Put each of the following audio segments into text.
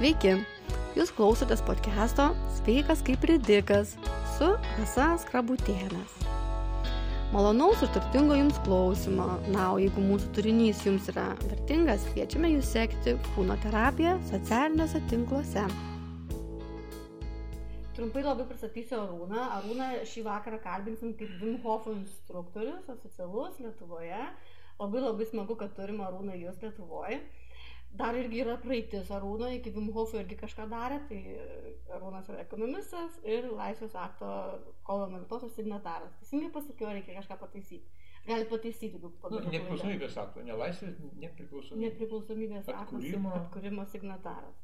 Sveiki, jūs klausotės podcast'o Sveikas kaip ridikas su Rasa Skrabutėnas. Malonaus ir turtingo jums klausimo. Na, o jeigu mūsų turinys jums yra vertingas, kviečiame jūs sekti kūno terapiją socialiniuose tinkluose. Trumpai labai pristatysiu Arūną. Arūną šį vakarą kalbinsim kaip Wim Hof instruktorius, oficialus Lietuvoje. Labai labai smagu, kad turim Arūną jūs Lietuvoje dar irgi yra praeitis Arūno, iki Vimhofo irgi kažką darė, tai Arūnas yra ekonomistas ir Laisvės akto kovo 11 signataras. Teisingai pasakiau, reikia kažką pataisyti. Gali pataisyti, jeigu padarytų. Nu, nepriklausomybės akto, ne laisvės, nepriklausomybės. Nepriklausomybės atkūrimo. akto atkūrimo signataras.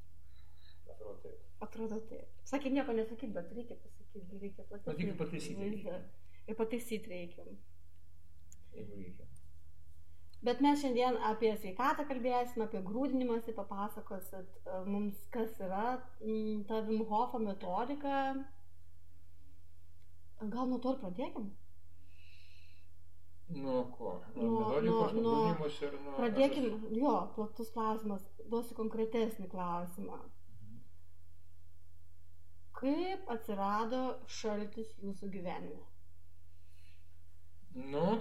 Atrodo taip. Atrodo taip. Sakė, nieko nesakyti, bet reikia pasakyti, reikia pataisyti. Reikia pataisyti. Ir pataisyti reikia. Jeigu reikia. Bet mes šiandien apie sveikatą kalbėsime, apie grūdinimąsi, papasakosit e, mums, kas yra mm, ta Vimhofo metodika. Gal nuo to ir pradėkim? Nuo ko? Nuo, nuo nuo, nuo ir nuo... Pradėkim, aš... jo, platus klausimas, duosiu konkretesnį klausimą. Kaip atsirado šaltis jūsų gyvenime? Nu,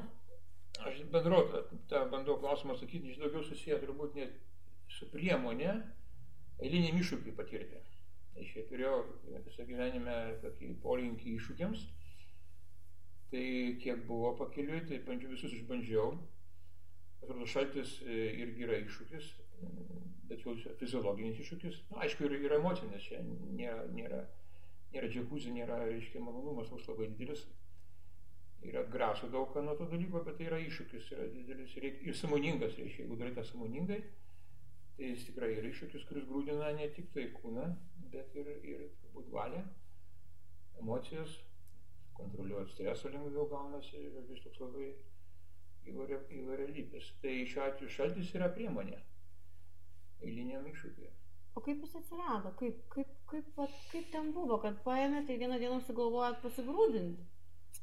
Aš bendro, tą bandau klausimą sakyti, iš daugiau susiję turbūt ne su priemonė, eiliniam iššūkiui patirti. Aš jau turėjau visą gyvenime tokį polinkį iššūkiams. Tai kiek buvo pakeliui, tai bandžiau visus išbandžiau. Atrodo, šaltis e, irgi yra iššūkis, bet jau fiziologinis iššūkis. Na, aišku, ir, ir emocinis, čia nėra, nėra, nėra džiakuzė, nėra, reiškia, malonumas, toks labai didelis ir atgraso daug ką nuo to dalyko, bet tai yra iššūkis, yra didelis ir, ir samoningas, reiškia, jeigu darai tą samoningai, tai jis tikrai yra iššūkis, kuris grūdina ne tik tai kūną, bet ir, ir turbūt valią, emocijas, kontroliuoti stresą lengviau gaunasi, ir vis toks labai įvairialypis. Tai šiuo atveju šaltis yra priemonė eiliniam iššūkiui. O kaip jis atsirado? Kaip, kaip, kaip, kaip, kaip ten buvo, kad paėmėte tai vieną dieną sugalvojot pasigrūdinti?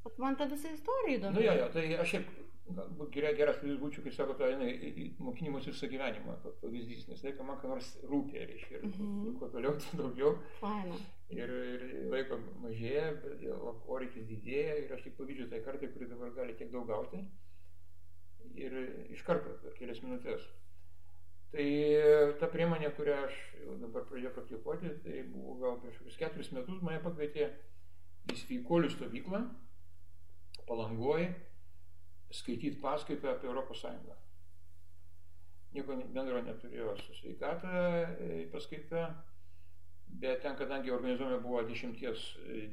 Bet man ta visa istorija įdomi. Nu jo, jo, tai aš šiaip galbūt geras, pavyzdys būčiau, kai sako, tai eina mokinimus visą gyvenimą, pavyzdys, nes laiko man ką nors rūpė, reiškia, ir mm -hmm. kuo toliau, tuo daugiau. Faina. Ir, ir laiko mažėja, poreikis didėja ir aš tik pavyzdžiu tai kartai, kuri dabar gali tiek daug gauti. Ir iš karto, per kelias minutės. Tai ta priemonė, kurią aš dabar pradėjau praktikuoti, tai buvo gal prieš keturis metus mane pakvietė į sveikolių stovyklą palangoje skaityti paskaitą apie Europos Sąjungą. Nieko bendro neturėjo su sveikata e, paskaita, bet ten, kadangi organizuojama buvo dešimties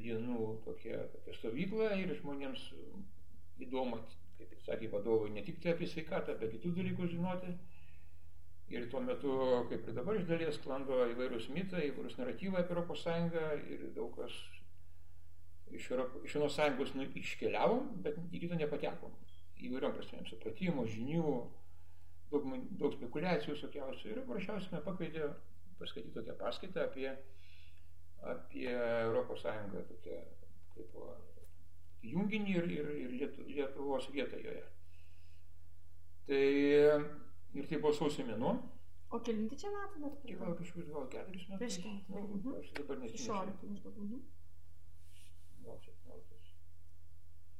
dienų tokia, tokia stovykla ir žmonėms įdomu, kaip sakė vadovai, ne tik tai apie sveikatą, bet kitus dalykus žinoti. Ir tuo metu, kaip ir dabar iš dalies, sklando įvairūs mitai, įvairūs naratyvai apie Europos Sąjungą ir daug kas iš, iš vienos sąjungos nu, iškeliavom, bet į kitą nepatekom. Įvairiom prasmėm, supratimo, žinių, daug, daug spekulacijų visokiausių. Ir paprasčiausiai mane pakvietė paskaityti tokią paskaitą apie, apie Europos Sąjungą, tokią kaip junginį ir, ir, ir Lietuvos vietą joje. Tai ir tai buvo sausio mėnuo. O kelinti čia metai dar? Gal kažkur gal keturis metus. Prieš keturis. Nu, mhm. Aš dabar nežinau. 16 maždaug. Mhm gal 17.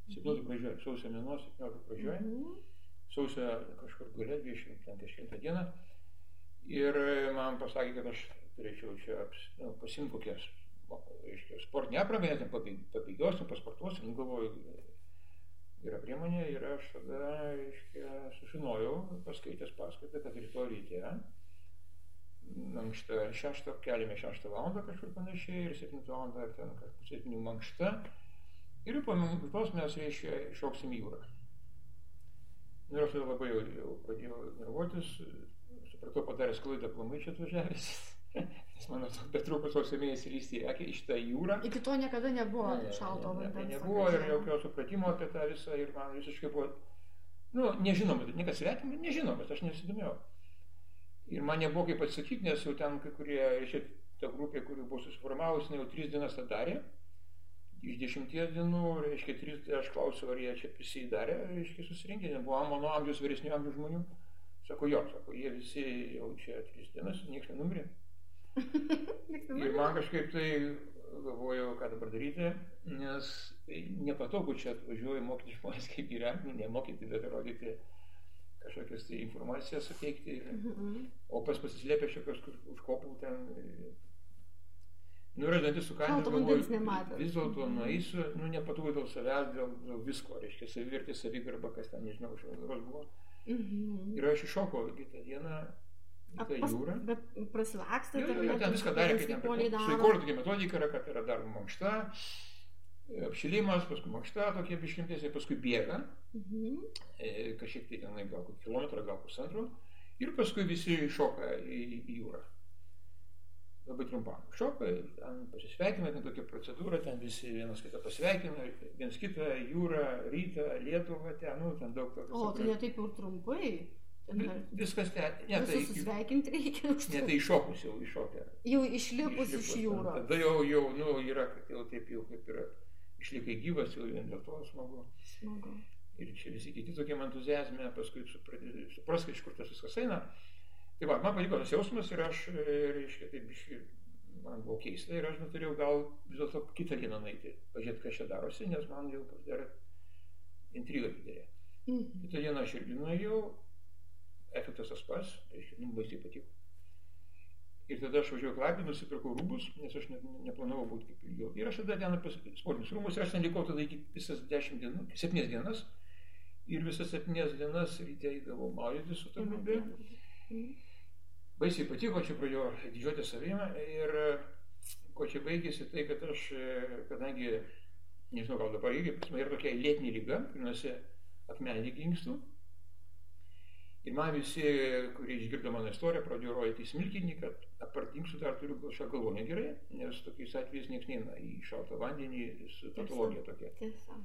17 pradžioje, sausio mėnuo 17 pradžioje, mm -hmm. sausio kažkur gale 20 dieną. Ir man pasakė, kad aš turėčiau čia nu, pasimti kokias, reiškia, sportinę aprangą, net pabėgiosiu, pasportuosiu, nu, galvoju, yra priemonė ir aš tada, reiškia, sužinojau, paskaitęs paskaitą, kad rytoj ryte mankšta šeštą, keliame šeštą valandą kažkur panašiai ir septintą valandą ten pusė septynių mankšta. Ir po minutės mes, reiškia, šoksim į jūrą. Nu, ir aš labai jau, jau pradėjau nervuotis, supratau padaręs klaidą plamai čia atvažiavęs. Nes mano betrukus sausio mėnesį lysti į šitą jūrą. Iki to niekada nebuvo ne, šalto vandens. Ne, ne, nebuvo ir jokio supratimo apie tą visą ir man visiškai buvo, nu, nežinoma, niekas svetima, nežinoma, bet aš nesidomėjau. Ir man nebuvo kaip atsakyti, nes jau ten kai kurie, reiškia, ta grupė, kuri buvo susiformavusi, jau tris dienas tą darė. Iš dešimties dienų, reiškia, tris, aš klausiau, ar jie čia prisidarė, reiškia, susirinkė, nebuvo mano amžiaus, vyresnių amžiaus žmonių. Sako, jo, sako, jie visi jau čia tris dienas, niekas nenumirė. Ir man kažkaip tai galvojau, ką dabar daryti, nes tai nepatogu čia atvažiuoju mokyti žmonės, kaip gyventi, nemokyti, bet rodyti kažkokias tai informacijas suteikti. Mhm. O pas pasislėpę čia kažkur už kopų ten. Nu ir aš dantis su kaimu. Šalto vandens nematė. Vis dėlto nueisiu, nu nepatogu dėl savęs, dėl, dėl visko, reiškia savivertė, savigarba, kas ten, nežinau, vasaros buvo. Mhm. Ir aš iššokau kitą dieną į tą jūrą. Bet jo, jo, ten viską darė, kaip ten Su tokia metodika yra, kad yra dar mankšta, apšilimas, paskui mankšta tokie biškimtėsiai, paskui bėga, Mhm. e, kažkiek tai tenai gal kilometrą, gal pusantro, ir paskui visi šoka į, į jūrą. Labai trumpam. Šoka, ten pasisveikina, ten tokia procedūra, ten visi vienas kitą pasveikina, vienas kitą jūrą, rytą, Lietuvą, ten, nu, ten daug tokio. O, tai netaip ir trumpai. Dar Viskas ten, ne tai, Visus susveikinti reikia ne tai. tai iššokus jau, iššokę. Jau išlipus iš Išlipus ten. jūros. Tada jau, jau, nu, yra, kad jau taip jau kaip yra, išlikai gyvas, jau vien dėl to smagu. Smagu. Ir čia visi kiti tokiam entuzijazme, paskui supras, supras, iš kur tas viskas eina. Tai va, man patiko tas jausmas ir aš, e, reiškia, taip biškai, man buvo keista ir aš nutarėjau gal vis dėlto kitą dieną nueiti, pažiūrėti, kas čia darosi, nes man jau pasidarė intriga didelė. Mhm. Kitą dieną aš irgi nuėjau, efektas tas pats, reiškia, nu, baisiai patiko. Ir tada aš važiavau klapį, nusipirkau rūbus, nes aš net neplanavau būti kaip ilgiau. Ir aš tada ten pas sportinius rūmus ir aš ten likau tada iki visas dešimt dienų, septynias dienas. Ir visas septynias dienas ryte eidavau maudytis su tam rūbė. Baisiai patiko, čia pradėjau didžiuoti savimą ir e, ko čia baigėsi, tai kad aš, e, kadangi, nežinau, gal dabar irgi, pas mane yra tokia lėtinė lyga, vadinasi, akmenį inkstų. Ir man visi, kurie išgirdo mano istoriją, pradėjo rodyti smilkinį, kad apart inkstų dar turiu kažką galvo negerai, nes tokiais atvejais niekas neina į šaltą vandenį patologija tokia. Tiesa.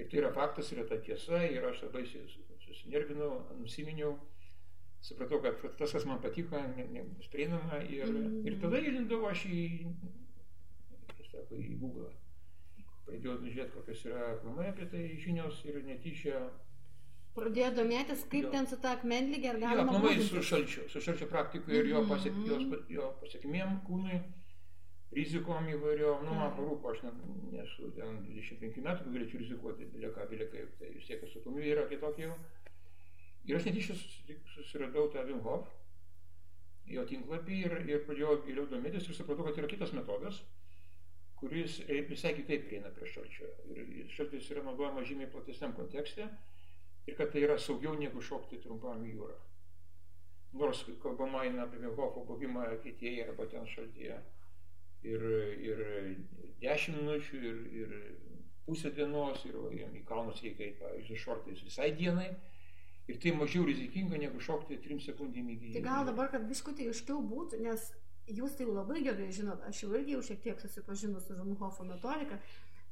Ir tai yra faktas, yra ta tiesa ir aš labai sus- susinervinau, nusiminiau, supratau, kad tas, kas man patiko, ne- nebus prieinama ir, Mhm. ir tada įlindau aš į, sako, į Google. Pradėjau žiūrėti, kokios yra aplamai apie tai žinios ir netyčia, Pradėjo domėtis, kaip Jo. ten su ta akmenlygė, ar galima aplamai su šalčiu, su šalčio praktika ir jo, pasiek, Mhm. jos, jo pasiekmėm kūnui, rizikom įvairiom, nu man parūpo, aš ne, nesu ten 25 metų, galėčiau rizikuoti, bilieką, biliekai, tai vis tiek atsakomybė yra kitokia jau. Ir aš netyčia susi- susiradau tą Wim Hof, jo tinklapį ir, ir pradėjau giliau domėtis ir supratau, kad yra kitas metodas, kuris visai kitaip prieina prie šalčio. Ir šaltis yra naudojamas žymiai platesniam kontekste ir kad tai yra saugiau negu šokti trumpam į jūrą. Nors kalbama eina apie Hofo buvimą kitieje arba ten šaltyje. Ir, ir 10 minučių, ir, ir pusę dienos, ir jam į kalnus reikia pavyzdžiui, šortais visai dienai. Ir tai mažiau rizikinga negu šokti 3 sekundėm į Tai gal dabar, kad biškutį aiškiau būtų, nes jūs tai labai gerai žinot, aš jau irgi jau šiek tiek susipažinus su Žumhofo metodika,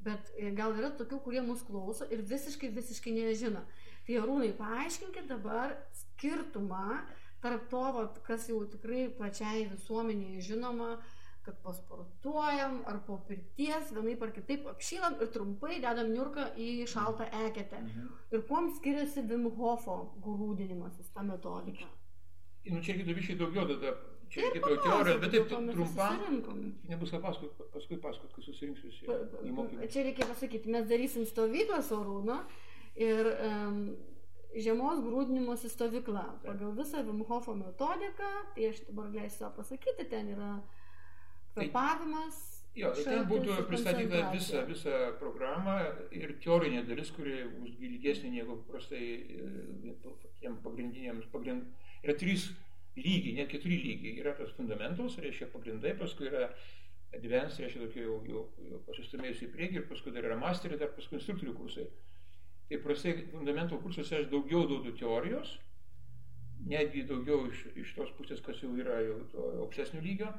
bet gal yra tokių, kurie mus klauso ir visiškai, visiškai nežino. Tai Arūnai, paaiškinkit dabar skirtumą tarp to, vat, kas jau tikrai plačiai visuomenėje žinoma, kad pasportuojam ar po pirties vienaip ar kitaip apšylam ir trumpai dedam niurką į šaltą eketę. Mhm. Ir kuom skiriasi Wim Hofo grūdinimasis, ta metodika? Nu, čia reikėtų biškai daugiau tada, čia reikėtų teorijos, bet taip trumpam. Nebus ką paskui, paskui pasakot, kai susirinksiu į- mokymą. Čia reikia pasakyti, mes darysim stovyklą su Arūnu ir um, žiemos grūdinimosi stovykla. Pagal visą Wim Hofo metodiką, tai aš dabar leisiu savo pasakyti, ten yra kvepavimas. Jo, tai ten būtų pristatyta visa, visa programa ir teorinė dalis, kuri bus ilgesnė negu paprastai e, tiem pagrindiniams. Pagrind... Yra trys lygiai, net keturi lygiai. Yra tas fundamentas, reiškia pagrindai, paskui yra advanced, reiškia tokie jau, jau, jau pasistumėjusi į priekį ir paskui dar yra mastery, dar paskui instruktorių kursai. Tai prastai fundamentų kursuose aš daugiau duodu teorijos, netgi daugiau iš, iš tos pusės, kas jau yra jau aukštesnio lygio,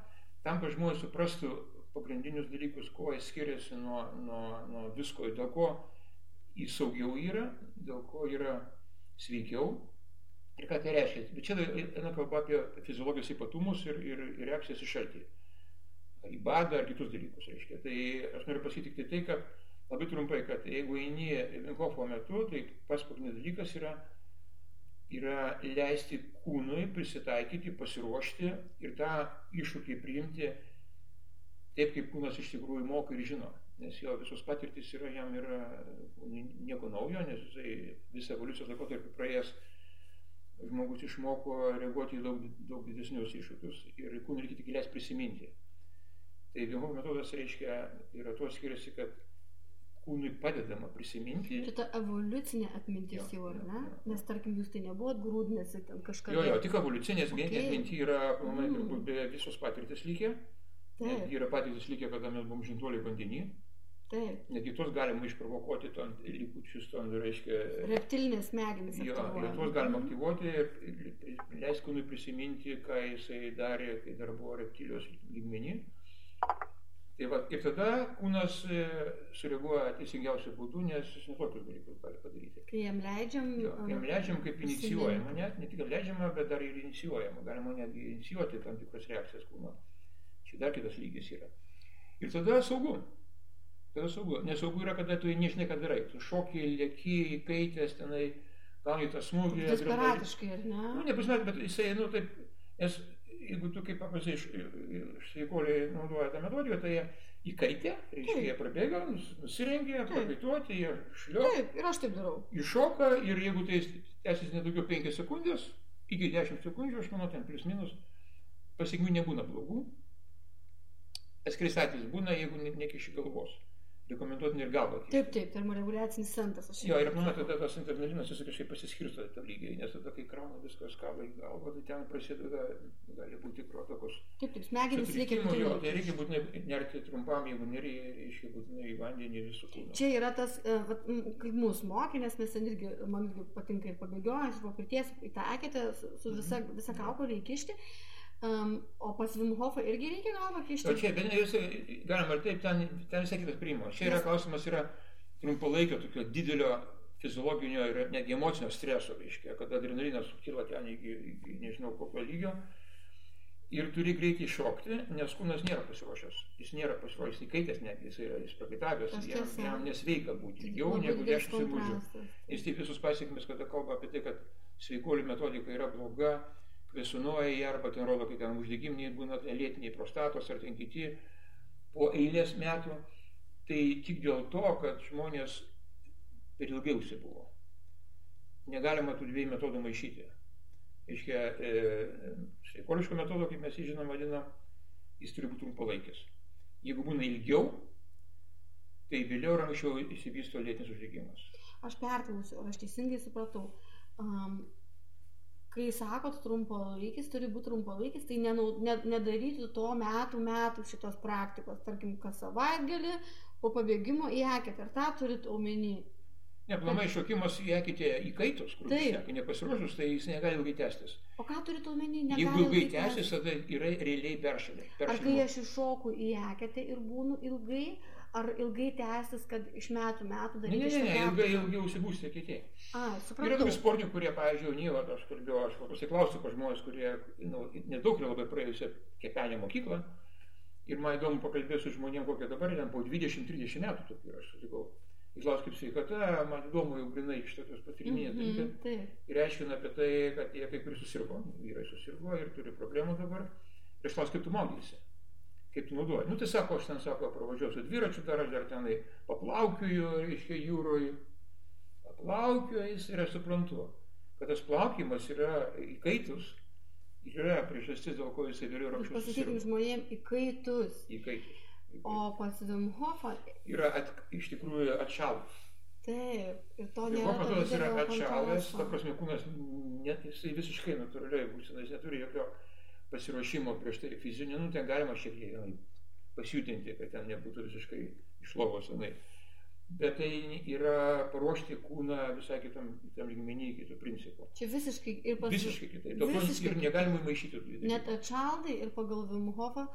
tam, kad žmonės suprastų pagrindinius dalykus, kuo jis skiriasi nuo, nuo, nuo visko, dėl ko jis saugiau yra, dėl ko yra sveikiau ir ką tai reiškia. Bet čia eina kalba apie fiziologijos ypatumus ir, ir, ir reakcijas į šaltį. Į badą, ar kitus dalykus reiškia. Tai aš noriu pasakyti tik tai, kad labai trumpai, kad jeigu eini Vinkofo metu, tai pats pagrindinis dalykas yra yra leisti kūnui prisitaikyti, pasiruošti ir tą iššūkį priimti taip, kaip kūnas iš tikrųjų moka ir žino. Nes jo visos patirtis yra jam yra nieko naujo, nes jisai visą evoliucijos laikotarpį praėjęs žmogus išmoko reaguoti į daug, daug didesnius iššūkius ir kūnui reikia tik leis prisiminti. Tai Vimho metodas reiškia, yra tuo skiriasi, kad kūnui padedama prisiminti. Čia ta evoliucinė atmintis jo, jau, ar ne? Jo, jo. Nes tarkim, jūs tai nebuvot grūdinėse ten kažką. Jo, jo, tik evoliucinės okay. atminti yra, manai, mm. turbūt be visos patirtis lygiai. Yra patirtis lygiai, kada mes buvom žinduoliai vandenį. Taip. Netgi tuos galima išprovokuoti, ton likučius, ton, reiškia. Reptilinės smegenys. Jo, ir tuos galima aktyvuoti ir leis kūnui prisiminti, ką jisai darė, kai dar buvo reptilijos lygmenį. Tai va, ir tada kūnas e, sureaguoja teisingiausiu būdu, nes jis netokius dalykus gali padaryti. Kai jam leidžiam. Jo, kai jam leidžiam kaip inicijuojama, net ne tik leidžiama, bet dar ir inicijuojama. Galima netgi inicijuoti tam tikras reakcijas kūno. Čia dar kitas lygis yra. Ir tada saugu. Tada saugu. Nesaugu yra, kada tu nežinai, ką darai. Tu šokiai, lėki, įkaitęs tenai, gauni tą smūgį. Desperatiškai, ar ne? Nu, nepasmet, bet jisai, nu, taip, nes jeigu tu kaip paprastai sveikoliai naudoja tą metodiką, tai jie įkaitė, reiškia, jie prabėga, nusirengė, prakaituoti, jie šliuoja. Taip, ir aš taip darau. Iššoka ir jeigu tai tęsis nedaugiau 5 sekundės, iki 10 sekundžių, aš manau, ten plus minus, pasiekmių nebūna blogų. Atskirais atvejais būna, jeigu nekiši galvos rekomenduotina ir galvą. Taip, taip, termoreguliacinis centras. Jo, ir man tada tas internalinas jis kažkaip pasiskirsto tą lygiai, nes tada, kai krauna viskas kavą į galvą, tai ten prasideda, gali būti krotokos. Taip, taip, smegenys reikia būtinai. Jo, tai reikia būtinai nerti trumpam, jeigu nereikia, reiškia būtinai į vandenį visų kūnų. Čia yra tas, e, vat, kaip mūsų mokinės, mes ten irgi, man irgi patinka ir pabėgiojas, iš patirties į tą eketę su visa, mhm. visa kaukolė įkišti. Um, o pas Vimhofą irgi reikia galvą kišti? O čia, bet jūs, galima ir taip, ten, ten visai kitas priimamas. Čia yra klausimas, yra trumpalaikio tokio didelio fiziologinio ir netgi emocinio streso, reiškia, kad adrenalinas sukyla ten iki, iki nežinau kokio lygio. Ir turi greitai šokti, nes kūnas nėra pasiruošęs. Jis nėra pasiruošęs įkaitęs netgi, jis yra išprakaitavęs, jam, jam nesveika būti ilgiau negu 10 sekundžių. Jis taip visus pasiekmes, kada kalba apie tai, kad sveikolių metodika yra bloga, kvesunuoja jie arba ten rodo, kai ten uždegiminiai būna lėtiniai prostatos ar ten kiti po eilės metų, tai tik dėl to, kad žmonės per ilgai užsibuvo. Negalima tų dviejų metodų maišyti. Iškia, e, sveikoliško metodo, kaip mes jį žinom, vadinam, jis turi būti trumpalaikis. Jeigu būna ilgiau, tai vėliau ar anksčiau įsivysto lėtinis uždegimas. Aš perklausiu, ar aš teisingai supratau. Um, kai sakot trumpalaikis turi būti trumpalaikis, tai nenau, ne, nedaryti to metų metų šitos praktikos, tarkim, kas savaitgalį po pabėgimo į eketę. Ar tą turit omeny? Ne, planai šokimas į eketę įkaitus, kur jis nepasiruošus, tai jis negali ilgai tęstis. O ką turit omeny? Jeigu ilgai tęsis, tada yra realiai peršalė. Ar kai aš iššoku į eketę ir būnu ilgai, ar ilgai tęsis, kad iš metų metų daryti? Ne, ne, ne, ilgai, ilgai užsibūsite kiti. A, supratau. Yra tokių sportininkų, kurie, pavyzdžiui, jauni, aš kalbėjau, aš pasiklausiu pa žmonės, kurie nu, nedaug yra labai praėjusią kepenę mokyklą. Ir man įdomu pakalbėti su žmonėm, kokie dabar, ten po 20-30 metų tokių aš sutikau. Jis klaus kaip sveikata, man įdomu jau grinai iš tokios patyriminės mm -hmm, dalykai. Ir aiškina apie tai, kad jie kaip ir susirgo, vyrai susirgo ir turi problemų dabar. Ir aš klaus, kaip tu mokysi kaip tu naudoji. Nu tai sako, aš ten sako, pravažiuosiu dviračiu, dar aš dar tenai paplaukioju, reiškia, jūroje. Paplaukioju ir aš suprantu, kad tas plaukimas yra įkaitus, yra priežastis, dėl ko jisai vėliau yra anksčiau. Pasakykim žmonėm įkaitus. Įkaitus. O pas Vimhofą. Yra at, iš tikrųjų atšalus. Taip, ir to nėra. Vimhofas yra atšalęs, ta prasme, kūnas, net, jisai visiškai natūraliai būsina, jis neturi jokio pasiruošimo prieš tai fizinio, nu ten galima šiek tiek nu, pasijudinti, kad ten nebūtų visiškai iš lovos senai. Bet tai yra paruošti kūną visai kitam, kitam lygmenį, kitų principų. Čia visiškai ir pas... Visiškai kitaip. To ir negalima įmaišyti. Net atšaldai ir pagal Vimhofą,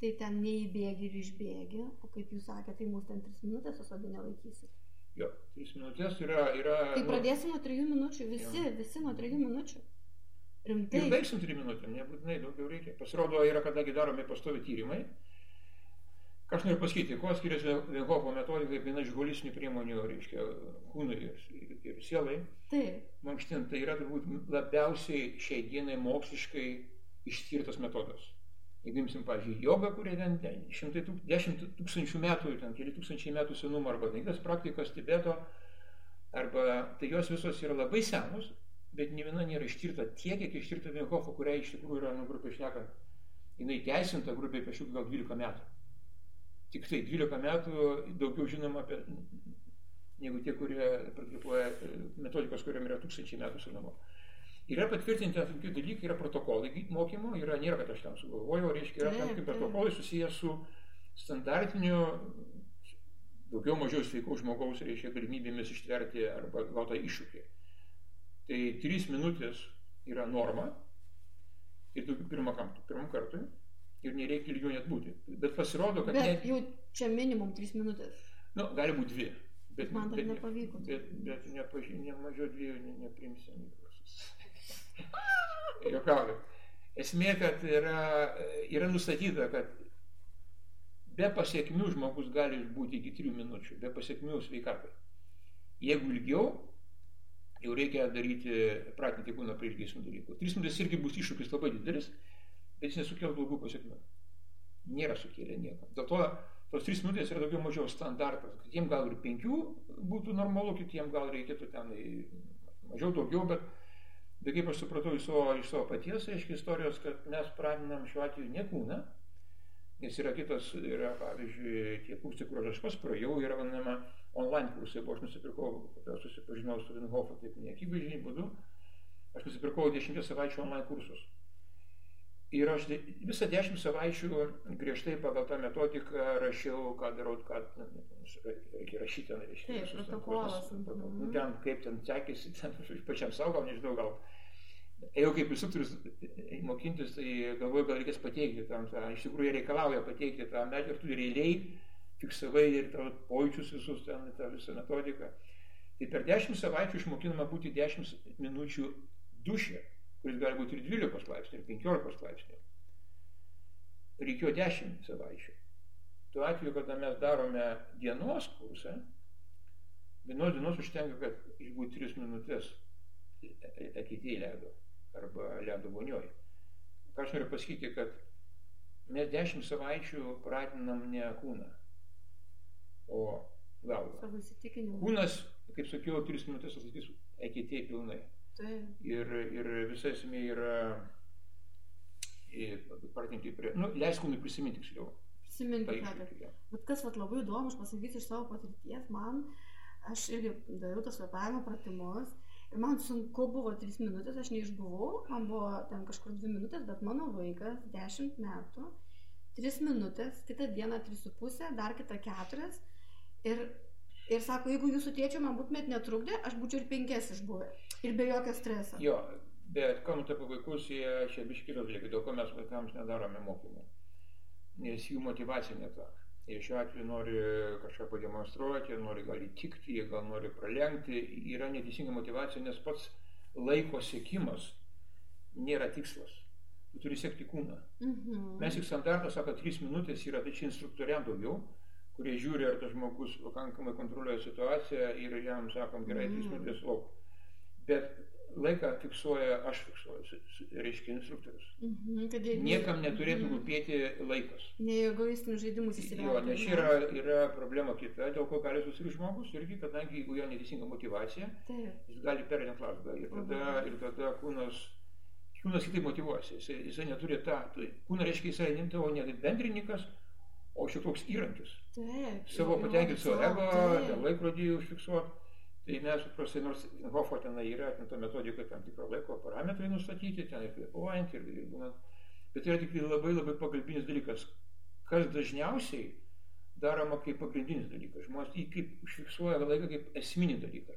tai ten neįbėgi ir išbėgi, o kaip jūs sakėte, tai mūsų ten 3 minutės, o sodė nelaikysi. Jo, 3 minutės yra... yra tai nu, pradėsim nuo 3 minučių, visi, jo. visi nuo 3 minučių. Rimtai. Ir baigsim trim minutėm, nebūtinai daugiau reikia. Pasirodo, yra kadangi daromi pastovi tyrimai. Ką aš noriu pasakyti, kuo skiriasi Venhopo metodika kaip viena iš holistinių priemonių, reiškia, kūnui ir, ir, ir sielai. Taip. Mankštint, tai yra turbūt labiausiai šiai dienai moksliškai ištirtas metodas. Jeigu imsim, pavyzdžiui, jogą, kurie ten, ten šimtai tūk, dešimt tūkstančių metų, ten keli tūkstančiai metų senumo, arba kitas praktikos Tibeto, arba tai jos visos yra labai senos, bet ne viena nėra ištirta tiek, kiek ištirta Vinhofo, kuria iš tikrųjų yra, nu, grupiai šnekant, jinai teisinta grupiai kažkiek gal 12 metų. Tik tai 12 metų daugiau žinoma apie, negu tie, kurie praktikuoja metodikos, kuriam yra tūkstančiai metų senumo. Yra patvirtinti tokie dalykai, yra protokolai mokymo, yra, nėra, kad aš tam sugalvojau, reiškia, yra tam tikri protokolai susijęs su standartiniu, daugiau mažiau sveikų žmogaus, reiškia, galimybėmis ištverti arba gautą iššūkį. Tai trys minutės yra norma, ir daugiau pirmą kartą, pirmam kartui, ir nereikia ilgiau net būti. Bet pasirodo, kad... Bet net... jau čia minimum trys minutės. Nu, gali būti dvi. Bet, Man dar bet, nepavyko. Bet, bet nepaži, ne mažiau dviejų ne, neprimsim į kursus. Jokauju. Esmė, kad yra, yra nustatyta, kad be pasiekmių žmogus gali būti iki 3 minučių, be pasiekmių sveikatai. Jeigu ilgiau, jau reikia daryti, pratinti kūną prie ilgesnių dalykų. 3 minutės irgi bus iššūkis labai didelis, bet jis nesukels blogų pasiekmių. Nėra sukėlę nieko. Dėl to tos 3 minutės yra daugiau mažiau standartas. Kitiems gal ir 5 būtų normalu, kitiems gal reikėtų ten mažiau daugiau, bet Bet kaip aš supratau iš savo, iš savo paties, aiškiai, istorijos, kad mes praminam šiuo atveju ne kūną, nes yra kitas, yra pavyzdžiui, tie kursai, kur aš pas praėjau, yra vadinama online kursai, buvo aš nusipirkau, susipažinau su Vinhofu, taip neakivaizdžiai būdu, aš nusipirkau 10 savaičių online kursus. Ir aš visą 10 savaičių griežtai pagal tą metodiką rašiau, ką darau, ką reikia rašyti, ten reiškia. Taip, protokolas. Nu, ten kaip ten sekėsi, ten pačiam savo, nežinau, gal Ėjau kaip instruktorius mokintis, tai galvoju, gal reikės pateikti tam, tą, iš tikrųjų reikalauja pateikti tą medžiagą tu realiai fiksavai ir tavo pojūčius visus ten, tą visą metodiką. Tai per 10 savaičių išmokinama būti 10 minučių dušė, kuris gali būti ir 12 laipsnių, ir 15 laipsnių. Reikėjo 10 savaičių. Tuo atveju, kada mes darome dienos kursą, vienos dienos užtenka, kad išbūti 3 minutės eketėje ledo arba ledo vonioj. Ką aš noriu pasakyti, kad mes dešimt savaičių pratinam ne kūną, o galvą. Savo įsitikinimu. Kūnas, kaip sakiau, tris minutės atlaikys eketėje pilnai. Taip. Ir, ir visa esmė yra pratinti prie, nu, leis kūnui prisiminti tiksliau. Prisiminti, kad. Bet kas vat, labai įdomu, aš pasakysiu iš savo patirties, man, aš irgi dariau tas kvepavimo pratimus Ir man sunku buvo 3 minutės, aš neišbuvau, man buvo ten kažkur 2 minutės, bet mano vaikas 10 metų, 3 minutės, kitą dieną 3,5, dar kitą 4. Ir, ir sako, jeigu jūsų tėčio man būtumėt netrukdę, aš būčiau ir 5 išbuvę. Ir be jokio streso. Jo, bet kalbant apie vaikus, jie čia biškitos dalykai, dėl ko mes vaikams nedarome mokymų. Nes jų motivacija ne ta. Jie šiuo atveju nori kažką pademonstruoti, nori gal įtikti, jie gal nori pralenkti, yra neteisinga motivacija, nes pats laiko sėkimas nėra tikslas. Tu turi sekti kūną. Mhm. Mes tik standartą sako, 3 minutės yra, tai čia instruktoriam daugiau, kurie žiūri, ar tas žmogus pakankamai kontroliuoja situaciją ir jam sakom, gerai, 3 Mhm. minutės lauk. Bet laiką fiksuoja, aš fiksuoju, reiškia instruktorius. Mhm, kad jie Niekam neturėtų Mhm. rūpėti laikas. Ne egoistinius žaidimus Jo, įsivelti. nes čia yra, yra problema kita, dėl ko gali susirgti žmogus irgi, kadangi jeigu jo neteisinga motivacija, Taip. jis gali perėti lasdą ir tada, ir tada kūnas, kūnas kitaip motivuosi, jisai, jisai neturi tą, tai kūnas reiškia jisai ne tavo ne bendrininkas, o šiek toks įrankis. Taip. Savo patenkinti savo ego, laikrodį užfiksuoti. Tai mes paprastai, nors Hofo ten yra, ten ta metodika tam tikro laiko parametrai nustatyti, ten ir kvepuojant, ir, ir būnant. Bet yra tik labai labai pagalbinis dalykas. Kas dažniausiai daroma kaip pagrindinis dalykas. Žmonės jį kaip užfiksuoja laiką kaip esminį dalyką.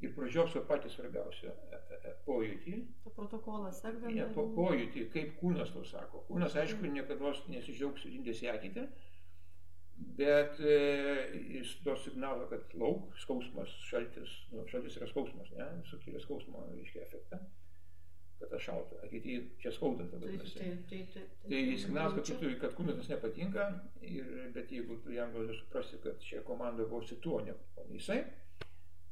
Ir pražiopso patį svarbiausią e- e- e- pojūtį. Ta protokolas, sekdami. Ne, po, pojūtį, kaip kūnas to sako. Kūnas, aišku, niekada nesidžiaugs indės į akitę, bet e, jis to signalo, kad lauk, skausmas, šaltis, nu, šaltis yra skausmas, ne, sukelia skausmo, reiškia, efektą, kad aš šalta, ateityje čia skaudant Taip, vadinasi. taip, taip, taip. Tai signalas, kad, turi- kad kūnas nepatinka, ir, bet jeigu tu jam gali suprasti, kad šia komanda gausi tuo, ne o ne jisai,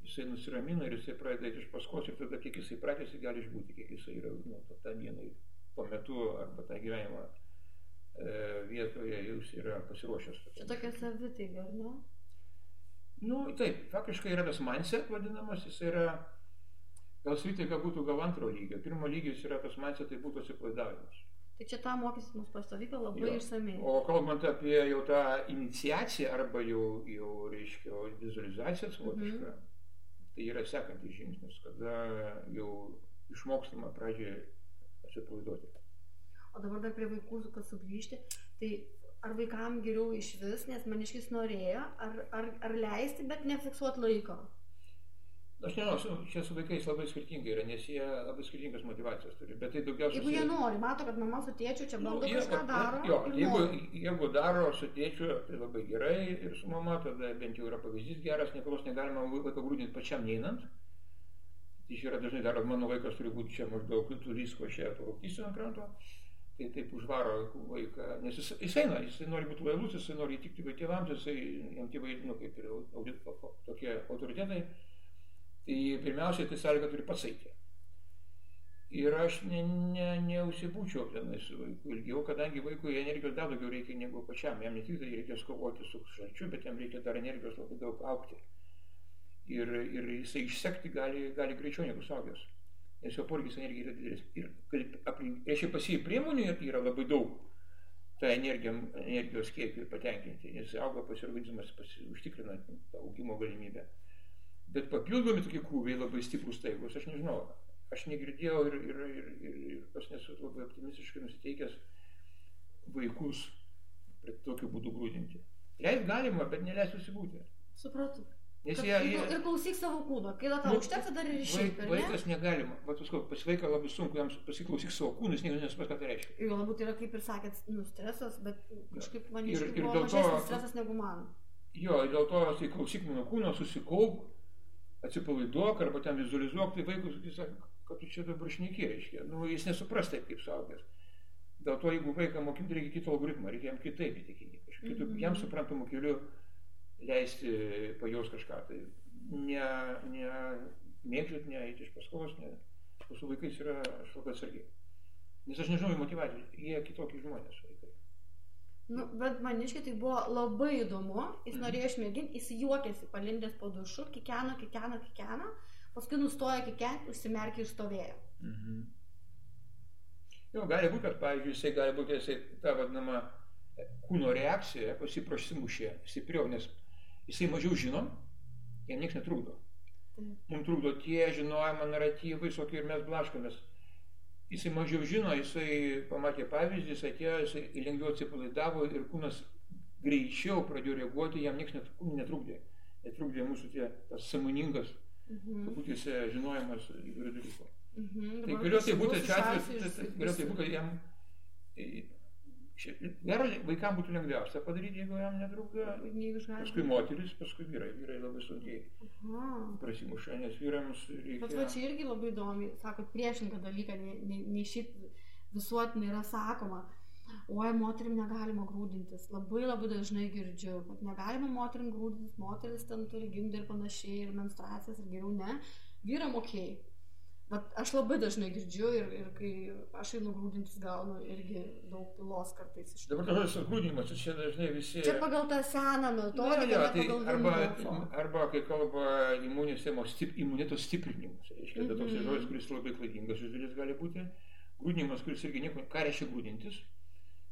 jisai nusiramina ir jisai pradeda iš paskos ir tada kiek jisai pratęsi gali išbūti, kiek jisai yra nu, tą dieną tuo metu arba tą gyvenimą vietoje jis yra pasiruošęs. Čia tokia savitaiga, ar ne? Nu, taip, faktiškai yra tas mindset vadinamas, jis yra, gal savitaiga būtų gal antro lygio. Pirmo lygis yra tas mindset, tai būtų atsipalaidavimas. Tai čia tą mokysis mūsų pastovyklą labai išsamei. O kalbant apie jau tą iniciaciją arba jau, jau reiškia, vizualizaciją savotišką, tai yra sekantis žingsnis, kada jau išmokstama pradžioje atsipalaiduoti. O dabar dar prie vaikų, kad sugrįžti, tai ar vaikam geriau iš vis, nes maniškis norėjo, ar, ar, ar leisti, bet nefiksuoti laiko? Aš nežinau, čia su vaikais labai skirtingai yra, nes jie labai skirtingas motivacijas turi, bet tai daugiausiai... Jeigu jie nori, mato, kad mama su tėčiu čia bando jie- kažką daro. Jo, jeigu, nori. jeigu daro su tėčiu, tai labai gerai ir su mama, tada bent jau yra pavyzdys geras, niekados negalima vaiką grūdinti pačiam neinant. Tai čia yra dažnai daro, mano vaikas turi būti čia maždaug turys košė, to rūkysiu ant kranto. Tai taip užvaro vaiką, nes jis, jis eina, jis nori būti lojalus, jis nori įtikti tėvams, jisai, jam tėvai, nu, kaip ir audit, tokie autoritetai. Tai pirmiausia, tai sąlyga turi pats eiti. Ir aš ne, ne, neužsibūčiau tenai su vaiku ilgiau, kadangi vaikui energijos dar daugiau reikia negu pačiam. Jam ne tik tai reikės kovoti su šalčiu, bet jam reikia dar energijos labai daug aukti. Ir, ir jisai išsekti gali, gali greičiau negu saugęs. Nes jo poreikis energijai yra didelis. Ir aplink, reiškia pasijai priemonių yra labai daug tą energiją, energijos kiekį patenkinti. Jis auga pasiorganizmas, pasi, užtikrina tą augimo galimybę. Bet papildomi tokie krūviai labai stiprus taigus, aš nežinau. Aš negirdėjau ir, ir, ir, ir, ir aš nesu labai optimistiškai nusiteikęs vaikus tokiu būdu grūdinti. Leis galima, bet neleis susibūti. Supratau. Nes jie, jie, ir klausyk savo kūno. Kai tau Nu, užteks, tada ir vaik, išeik. ar ne? vaikas negalima. Vat paskui, pas vaiką labai sunku jam pasiklausyk savo kūną, jis nesupras, ką tai reiškia. Ir galbūt yra, kaip ir sakėt, nu, stresas, bet kažkaip man iš tikrųjų mažesnis stresas negu man. Jo, dėl to tai klausyk mano kūno, susikaup, atsipalaiduok arba ten vizualizuok, tai vaikus, jis sako, kad tu čia dabar šneki, reiškia. Nu, jis nesupras taip kaip suaugęs. Dėl to, jeigu vaiką mokinti, reikia kito algoritmo, reikia jam kitaip įtikinti. Kažkaip Mhm. jam suprantamu keliu leisti pajaus kažką. Tai ne, ne mėgdžiot, ne eiti iš paskos, ne. Su vaikais yra aš labai atsargiai. Nes aš nežinau jų motivacijų, jie kitokie žmonės vaikai. Nu, bet maniškai tai buvo labai įdomu, jis Mhm. norėjo išmėginti, jis juokėsi palindęs po dušu, kikeno, kikeno, kikeno, paskui nustojo kikenti, užsimerkė ir stovėjo. Mhm. Jo, gali būti, kad, pavyzdžiui, jisai gali būti, jisai ta vadinama e, kūno reakcija pas jį prasimušė stipriau, nes jisai mažiau žino, jam niekas netrukdo. Taip. Mums trukdo tie žinojimo naratyvai, visokie ir mes blaškomės. Jisai mažiau žino, jisai pamatė pavyzdį, jisai atėjo, jisai lengviau atsipalaidavo ir kūnas greičiau pradėjo reaguoti, jam niekas netrukdė. Netrukdė mūsų tie, tas samoningas, Mhm. kabutėse, žinojimas įvairių dalykų. Mhm. Tai galiu tai būti čia tai- tai- galiu tai būti, jam, gero vaikams būtų lengviausia padaryti, jeigu jam netrukdo, paskui moteris, paskui vyrai, vyrai labai sunkiai prasimuša, nes vyrams Bet va reikia... čia irgi labai įdomi, sakot, priešingą dalyką, nei, nei, nei šiaip visuotinai yra sakoma. Oi, moterim negalima grūdintis. Labai labai dažnai girdžiu, kad negalima moterim grūdintis, moteris ten turi gimdyti ir panašiai, ir menstruacijas, ir geriau ne. Vyram ok. Bet aš labai dažnai girdžiu ir, ir kai aš einu grūdintis, gaunu irgi daug pilos kartais iš Dabar tas grūdinimas, čia dažnai visi... Čia pagal tą seną metodiką, jo, ne tai arba, arba kai kalba imuninio sistemos stip, imuniteto stiprinimas, reiškia, mm -hmm. toks Mhm. žodis, kuris labai klaidingas iš dalies gali būti. Grūdinimas, kuris irgi nieko, ką reiškia grūdintis,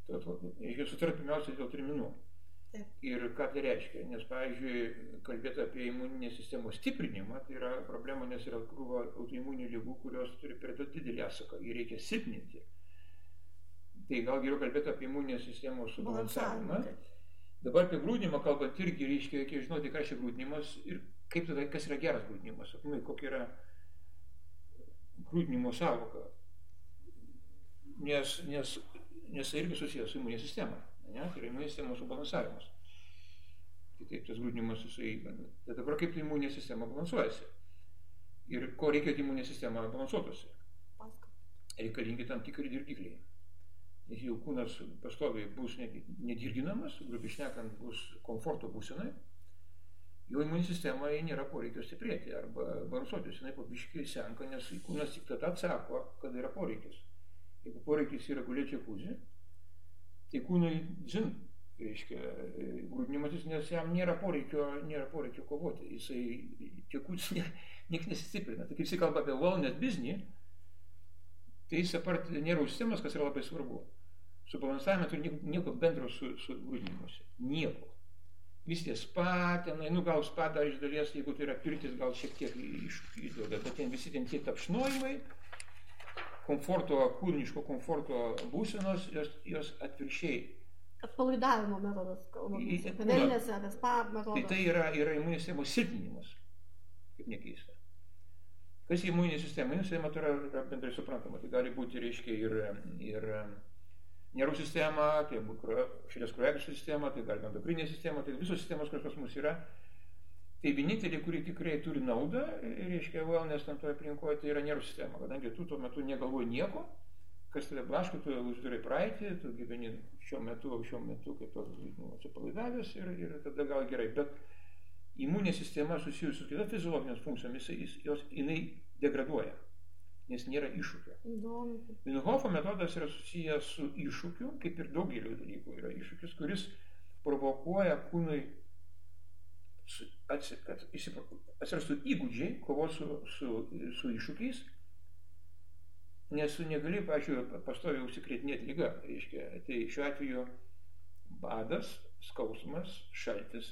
tai vat, reikia sutarti pirmiausia dėl terminų. Taip. Ir ką tai reiškia, nes, pavyzdžiui, kalbėti apie imuninės sistemos stiprinimą, tai yra problema, nes yra krūva autoimuninių lygų, kurios turi per daug didelį atsaką, jį reikia silpninti. Tai gal geriau kalbėti apie imuninės sistemos subalansavimą. balansavimą. Dabar apie grūdinimą kalbant irgi reiškia, reikia žinoti, ką čia grūdinimas ir kaip tada, kas yra geras grūdinimas, apimai, kokia yra grūdinimo savoka. Nes, nes, nes tai irgi susijęs su imuninė sistema. Ne? Tai yra imuninė sistemos subalansavimas. Kitaip tas grūdinimas jisai. Tai dabar kaip imuninė sistema balansuojasi. Ir ko reikia, kad imuninė sistema balansuotųsi. Reikalingi tam tikri dirgikliai. Nes jeigu kūnas pastoviai bus ne- nedirginamas, grubiai šnekant, bus komforto būsenai, jo imuninė sistema nėra poreikio stiprėti arba balansuotis, jinai pabiškiai senka, nes kūnas tik tada atsako, kada yra poreikis. Jeigu poreikis yra gulėti kūzį, tai kūnui, žin, reiškia, grūdinimasis, nes jam nėra poreikio, nėra poreikio kovoti. Jisai, tie kūnas ne, niekas nesistiprina. Tai kaip jisai kalba apie wellness biznį, tai jis apart nervų sistemos, kas yra labai svarbu. Subalansavimas turi nieko, bendro su, su grūdinimuose. Nieko. Vis tie spa, tenai, nu gal spa dar iš dalies, jeigu tai yra pirtis, gal šiek tiek iššūkį įduoda, bet ten visi ten tie tapšnojimai, komforto, kūniško komforto būsenos, jos, jos atvirkščiai Atpalaidavimo metodas, kalbame. Į- Apie kūną. velnėse, apie spa Tai metodą. tai yra, yra imuninės sistemos silpninimas, kaip nekeista. Kas imuninė sistema? Imuninė sistema tai yra, yra bendrai suprantama. Tai gali būti, reiškia, ir, ir nervų sistema, tai širdies kraujagyslių sistema, tai gali endokrininė sistema, tai visos sistemos, kurios pas mus yra. Tai vienintelė, kuri tikrai turi naudą, reiškia, wellness tam toje aplinkoje, tai yra nervų sistema. Kadangi tu tuo metu negalvoji nieko, kas tave blaško, tu uždarai praeitį, tu gyveni šiuo metu, šiuo metu, kaip tu nu, atsipalaidavęs ir, ir tada gal gerai. Bet imuninė sistema susijusi su kita fiziologinės funkcijomis, jis, jos, jinai degraduoja, nes nėra iššūkio. Įdomu. Vinhofo metodas yra susijęs su iššūkiu, kaip ir daugeliu dalykų yra iššūkis, kuris provokuoja kūnui su- atsi- kad įsipro- atsirastų įgūdžiai kovos su, su, su iššūkiais, nes tu negali, pažiūrėjau, pastoviai užsikrėtinėti lygą. Reiškia, tai šiuo atveju badas, skausmas, šaltis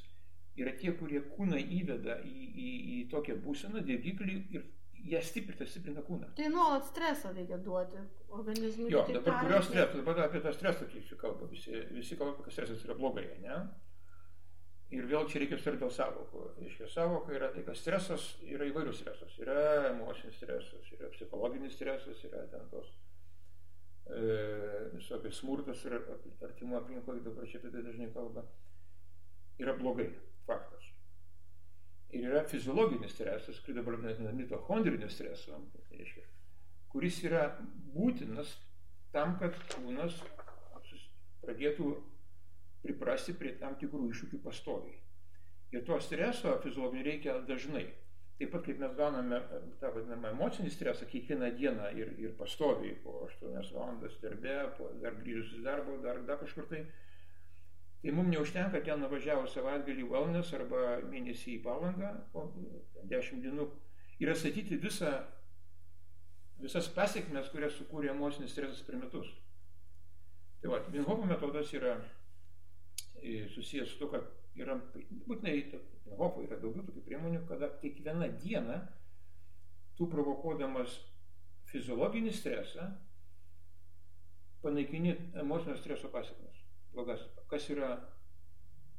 yra tie, kurie kūną įveda į, į, į tokią būseną, dirgiklį ir jie stiprina, stiprina kūną. Tai nuolat stresą reikia duoti organizmui. Jo, dabar tariant, kurios stresas, dabar apie tą stresą kai kalba, visi, visi kalba, kad stresas yra blogai, ne? Ir vėl čia reikia sutarti dėl savokų. Reiškia, savoka yra tai, kad stresas yra įvairius stresas. Yra emocinis stresas, yra psichologinis stresas, yra ten tos e, visokios smurtas ir artimo aplinkoje, dabar čia tai dažnai kalba. Yra blogai, faktas. Ir yra fiziologinis stresas, kurį dabar vadiname mitochondriniu stresu, reiškia, kuris yra būtinas tam, kad kūnas pradėtų priprasti prie tam tikrų iššūkių pastoviai. Ir to streso fiziologinio reikia dažnai. Taip pat kaip mes gauname e, tą vadinamą emocinį stresą kiekvieną dieną ir, ir pastoviai po 8 valandas darbe, po dar grįžus iš darbo, dar, dar kažkur tai. Tai mums neužtenka ten nuvažiavus savaitgalį į wellness arba mėnesį į palangą, po 10 dienų ir atstatyti visą, visas pasiekmes, kurias sukūrė emocinis stresas per metus. Tai va, Vinhopo metodas yra susijęs su to, kad yra, būtinai, Vinhopo yra daugiau tokių priemonių, kada kiekvieną dieną tu provokuodamas fiziologinį stresą panaikini emocinio streso pasiekmes. Blogas. Kas yra,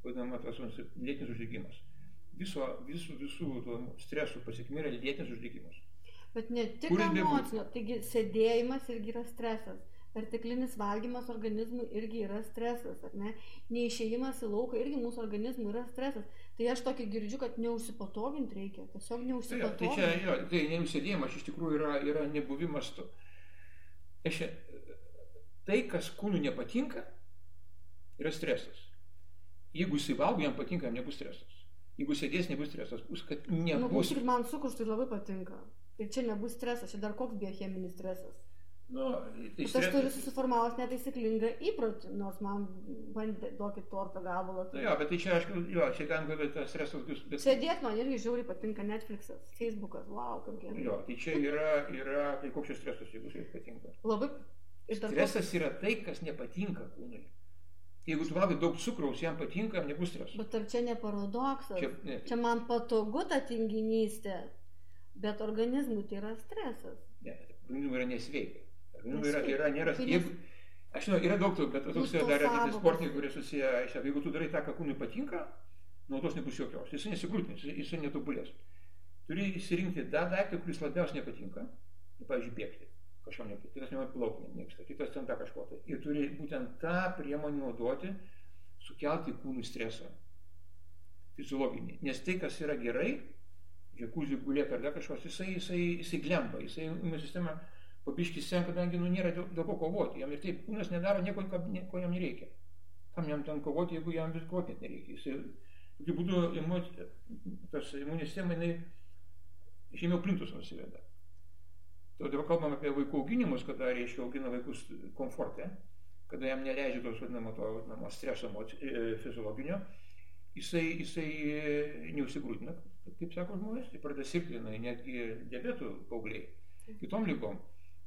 vadinama, tas lėtinis uždegimas. Viso, visų, visų stresų pasiekmė yra lėtinis uždegimas. Bet ne tik emocinio, taigi sėdėjimas irgi yra stresas. Perteklinis valgymas organizmui irgi yra stresas, ar ne? Neišėjimas į lauką irgi mūsų organizmui yra stresas. Tai aš tokį girdžiu, kad neužsipatoginti reikia. Tiesiog Tai, jo, tai čia neužsipatoginti. jo, tai neužsėdėjimas iš tikrųjų yra, yra nebuvimas to. Aš, tai, kas kūnui nepatinka, yra stresas. Jeigu jisai valgo, jam patinka, jam nebus stresas. Jeigu sėdės, nebus stresas. Bus, kad Nu, nebus. klausyk, man cukrus tai labai patinka. Tai čia nebus stresas, čia dar koks biocheminis stresas. Nu, tai Bet aš turiu susiformavęs netaisyklingą įprotį, nors man bandė duokit torto gabalą. Nu, jo, bet tai čia, aišku, jo, čia galim kalbėti, tas stresas bus. Bet, Sėdėt man irgi žiauriai patinka Netflixas, Facebookas, wow, kaip gerai. jo, tai čia yra, yra tai koks čia stresas, jeigu jis patinka. Labai. Ir dar Stresas yra tai, kas nepatinka kūnui. Jeigu tu valgai daug cukraus, jam patinka, jam nebus streso. Bet ar čia ne paradoksas? Čia, Čia, ne, čia man patogu ta tinginystė, bet organizmui tai yra stresas. Ne, organizmui yra nesveika. Organizmui yra, yra, nėra, Tai jeigu, aš žinau, yra daug tų, bet toks Nu, tos dar yra sportininkai, kurie susiję, aiškia, jeigu tu darai tą, ką kūnui patinka, naudos nebus jokios. Jisai nesigrūtins, jisai, jisai netobulės. Turi įsirinkti tą daiktą, kuris labiausiai nepatinka. Nu, pavyzdžiui, bėgti. Kažkam nepatinka. Kitas nenori plaukti, nemėgsta. Kitas ten tą kažko tai. Ir turi būtent tą priemonę naudoti, sukelti kūnų stresą. Fiziologinį. Nes tai, kas yra gerai, džekuzį gulėti ar dar kažkas, jisai, jisai, jisai glemba, jisai imuninė sistema pabiški sen, kadangi nu, nėra dėl, dėl ko kovoti. Jam ir taip kūnas nedaro nieko, ko, jam nereikia. Kam jam ten kovoti, jeigu jam vis kovoti nereikia. Jisai, tokiu būdu imu, tas imuninė sistema, jinai žemiau plintus nusiveda. Tai dabar kalbam apie vaikų auginimus, kada reiškia augina vaikus komforte. kada jam neleidžia tos vadinamo, to vadinamo streso e, fiziologinio, jisai, jisai e, neusigrūdina, kaip sako žmonės, tai pradeda sirgti, netgi diabetų paaugliai, kitom lygom.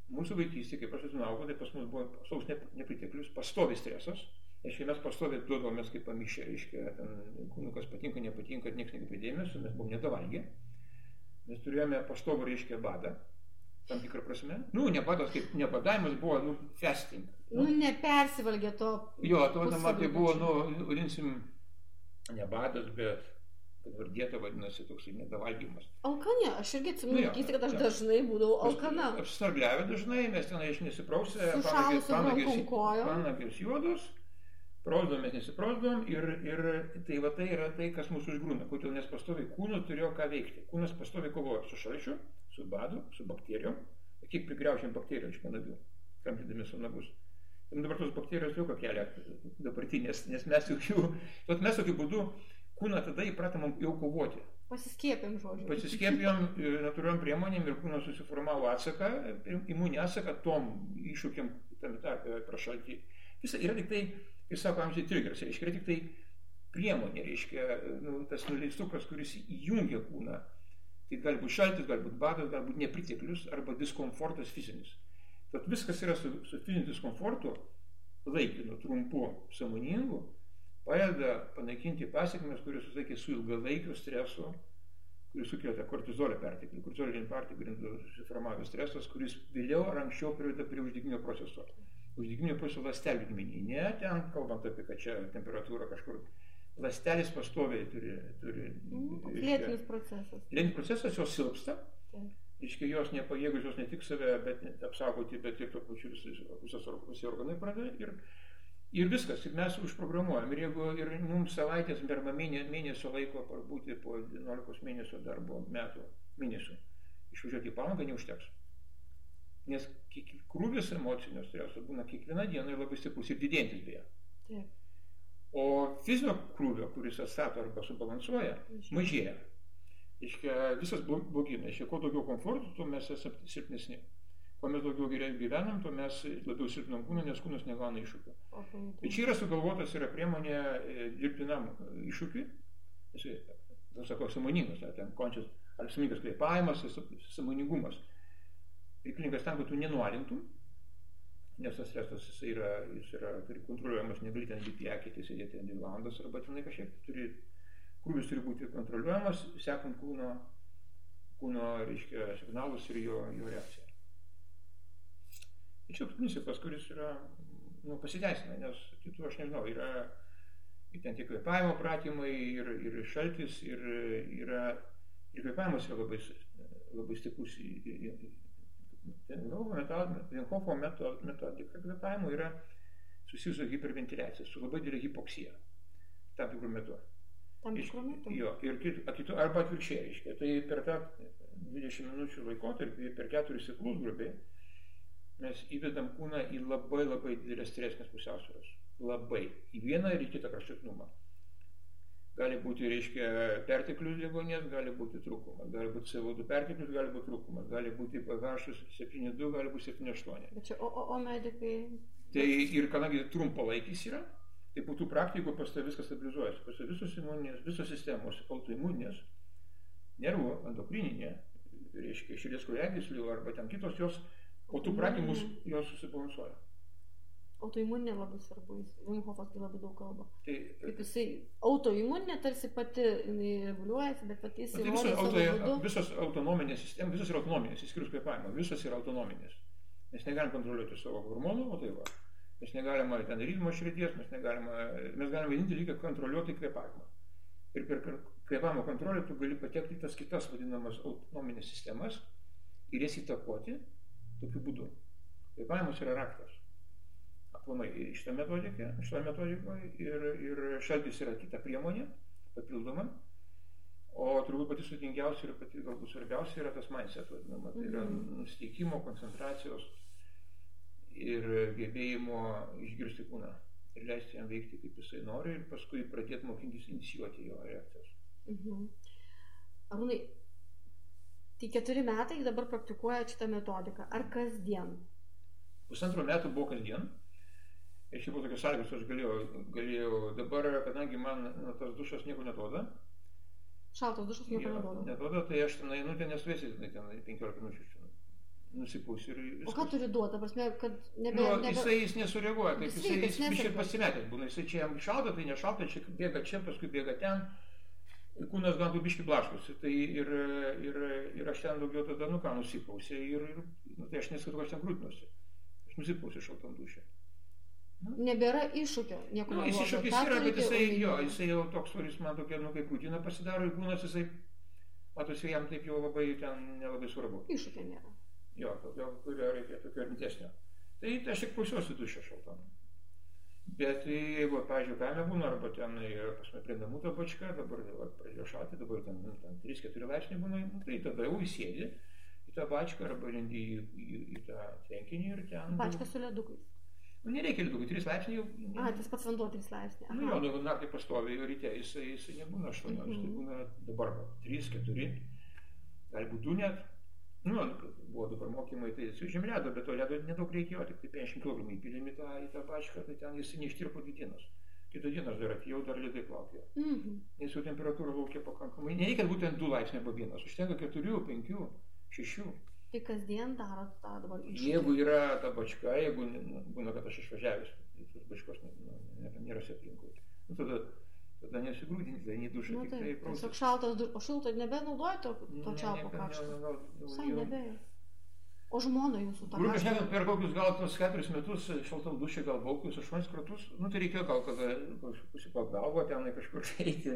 Mūsų vaikystė, kaip aš atsinaugu, tai pas mus buvo saus nepriteklius, pastovi stresas, Reiškia, mes pastoviai duodavomės kaip pamišę, reiškia, ten kūnukas patinka, nepatinka, niekas nekreipė dėmesio, mes buvom nedavalgę. Mes turėjome pastovų, reiškia, badą, tam tikrą prasme. Nu, ne badas, kaip nebadavimas buvo, nu, fasting. Nu, nu nepersivalgė to. Jo, to, man tai buvo, nu, vadinsim, ne badas, bet dabar dieta vadinasi toksai nedavalgymas. Alkane, aš irgi atsimenu, nu, kad aš dažnai būdavau alkana. Apstargliavę dažnai, mes ten iš nesiprausę, panagės juodos, Prausdavom, mes nesiprausdavom ir, ir tai va tai yra tai, kas mūsų užgrūna. Kodėl nes pastoviai kūnas turėjo ką veikti. Kūnas pastoviai kovojo su šalčiu, su badu, su bakterijom. Kiek prigriaušiam bakterijų iš panagių, kamtydami su nagus. Ir dabar tos bakterijos jau kelia dabartinės, nes mes bet mes tokiu būdu kūną tada įpratom jau kovoti. Pasiskėpėm žodžiu. Pasiskėpėm e, natūraliam priemonėm ir kūnas susiformavo atsaką, imuninį atsaką tom iššūkiam tame tarpe prašaltį. Visa yra tik tai ir sako amžiai triggers, reiškia, yra tik tai priemonė, reiškia, nu, tas nuleistukas, kuris įjungia kūną. Tai gali būti šaltis, gali būti badas, gali būti nepriteklius arba diskomfortas fizinis. Tad viskas yra su, su fiziniu diskomfortu, laikinu, trumpu, samoningu, padeda panaikinti pasiekmes, kuris susakė su ilgalaikiu stresu, kuris sukelia kortizolio perteklį, kortizolio perteklį susiformavęs stresas, kuris vėliau ar anksčiau priveda prie uždegiminio proceso uždegiminio proceso ląstelių lygmenį. Ne ten, kalbant apie, kad čia temperatūra kažkur. Ląstelis pastoviai turi... turi mm, lėtinis procesas. Lėtinis procesas, jos silpsta. Iškia, jos nepajėgus, jos ne tik save bet apsaugoti, bet ir to pačiu visi organai pradeda. Ir, ir viskas, ir mes užprogramuojam. Ir jeigu ir mums savaitės per mėnesio laiko būti po 11 mėnesio darbo metų, mėnesių, išvažiuoti į palangą neužteks. Nes krūvis emocinio streso būna kiekvieną dieną ir labai stiprus ir didėjantis beje. Taip. O fizinio krūvio, kuris atstato arba subalansuoja, mažėja. Iškia, visas blogina. Iškia, kuo daugiau komforto, tuo mes esame silpnesni. Kuo mes daugiau gyvenam, tuo mes labiau silpnam kūną, nes kūnas negauna iššūkių. Tai čia yra sugalvotas yra priemonė e, dirbtinam iššūkiui. Jis, sakau, samoningas, ten končias, ar samoningas kvėpavimas, samoningumas reikalingas tam, kad tu nenualintum, nes tas stresas jis yra, jis yra turi kontroliuojamas, negali ten lipti į akį, sėdėti ten dvi valandas arba tenai kažkiek turi, krūvis turi būti kontroliuojamas, sekant kūno, kūno reiškia, signalus ir jo, jo reakciją. Ir čia principas, kuris yra nu, pasiteisina, nes kitų aš nežinau, yra ir ten tie kvepavimo pratimai, ir, ir šaltis, ir, yra, ir kvepavimas yra labai, labai stiprus Vienhofo metodika kvėpavimo yra susijusi su hiperventiliacija, su labai didelė hipoksija tam tikrų metų. Tam tikrų metų? Jo, ir kitų, arba atvirkščiai reiškia. Tai per tą 20 minučių laikotarpį, per keturis ciklus grubiai, mes įvedam kūną į labai labai didelės stresinės pusiausvėros. Labai. Į vieną ir į kitą kraštutinumą. Gali būti, reiškia, perteklius degonės, gali būti trūkumas, gali būti CO2 perteklius, gali būti trūkumas, gali būti pH 7,2, gali būti 7,8. Bet čia, o, o, o medikai? Tai ir kadangi trumpalaikis yra, tai po tų praktikų pas tai viskas stabilizuojasi. Pas tai visos imuninės, visos sistemos, autoimuninės, nervų, endokrininė, reiškia, širdies kraujagyslių arba ten kitos, jos po tų praktikų jos susibalansuoja. Autoimuninė labai svarbu, Vimhofas tai labai daug kalba. Tai, Kaip jisai, autoimuninė tarsi pati reguliuojasi, bet pati jisai... Tai visos, auto, visos autonominės sistemas, visos yra autonominės, išskyrus kvėpavimą, visos yra autonominės. Mes negalim kontroliuoti savo hormonų, o tai va. Mes negalime ten ritmo širdies, mes negalime, mes galime vienintelį dalyką kontroliuoti kvėpavimą. Ir per kvėpavimo kontrolę tu gali patekti į tas kitas vadinamas autonominės sistemas ir jas įtakoti tokiu būdu. Kvėpavimas yra raktas aplamai šitą metodiką, šitą metodikoje ir, ir šaltis yra kita priemonė, papildoma. O turbūt pati sudėtingiausia ir pati galbūt svarbiausia yra tas mindset vadinama. Tai yra mhm. nusteikimo, koncentracijos ir gebėjimo išgirsti kūną ir leisti jam veikti kaip jisai nori ir paskui pradėti mokintis inicijuoti jo reakcijas. Mhm. Arūnai, tai keturi metai dabar praktikuoja šitą metodiką. Ar kasdien? Pusantrų metų buvo kasdien. Ir šiaip buvo tokios sąlygos, aš galėjau, galėjau, dabar, kadangi man na, tas dušas nieko neduoda, Šaltas dušas nieko neduoda. neduoda, tai aš ten einu, ten nesuvėsiu, ten 15 minučių čia nusipūsiu ir O viskas. ką turi duoti, ta prasme, kad nebe... Nu, nebe... jisai jis nesureaguoja, taip Jis jisai sveikas, jis biškai neserga. pasimetęs būna, jisai čia jam šalta, tai nešalta, čia bėga čia, paskui bėga ten, kūnas gan tu biškai blaškosi, tai ir, ir, ir aš ten daugiau tada, nu ką, nusipausi ir, ir nu, tai aš nesakau, aš ten grūtinuosi, aš nusipausiu šaltam dušė. Nebėra iššūkio, nieko Nu, jis iššūkis yra, bet jisai, jo, jisai jau toks, kuris man tokia, nu, kaip rutina pasidaro, ir kūnas jisai, matosi, jam taip jau labai ten nelabai svarbu. Iššūkio nėra. Jo, tokio, kurio reikia tokio rimtesnio. Tai aš tik klausiuosi dušę šaltam. Bet tai, jeigu, pavyzdžiui, kaime būna, arba ten yra pas mane prie namų ta bačka, dabar va, pradėjo šalti, dabar ten, nu, ten 3-4 laipsniai būna, nu, tai tada jau įsėdi į tą bačką arba lendi į, į, į tą tvenkinį ir ten... Pačka su ledukais. Nu, nereikia lidukų, 3 laipsniai jau... A, tas pats vanduo 3 laipsniai. Nu jo, nu, naktį pastovi, ryte jisai, jisai nebūna 18, Mhm. tai būna dabar 3-4, gali būti 2 net. Nu, buvo dabar mokymai, tai su žem ledo, bet to ledo nedaug reikėjo, tik tai 50 kg įpilėm į tą, į tą pačką, tai ten jisai neištirpo dvi dienas. Kitą dieną aš dar atėjau, dar ledai plaukė. Mhm. Nes jau temperatūra laukia pakankamai. Nereikia kad būtent 2 laipsniai arba 1, užtenka 4, 5, 6. Tai kasdien darot tą dabar iššūkį. Jeigu yra ta bačka, jeigu būna, kad aš išvažiavęs, tai tos nu, nėra, nėra aplinkui. Nu, tada, tada nesigrūdinti, tai nei dušą, Nu, tai, tai tiesiog šaltas dušas. O šilto nebenaudoji to, to čiaupo karšto. Visai nebėjo. O žmona jūsų aš karštą- net per kokius gal tos keturis metus šaltam dušė, gal baukus, aštuonis kartus, nu tai reikėjo gal kada pasipak galvo ten kažkur eiti.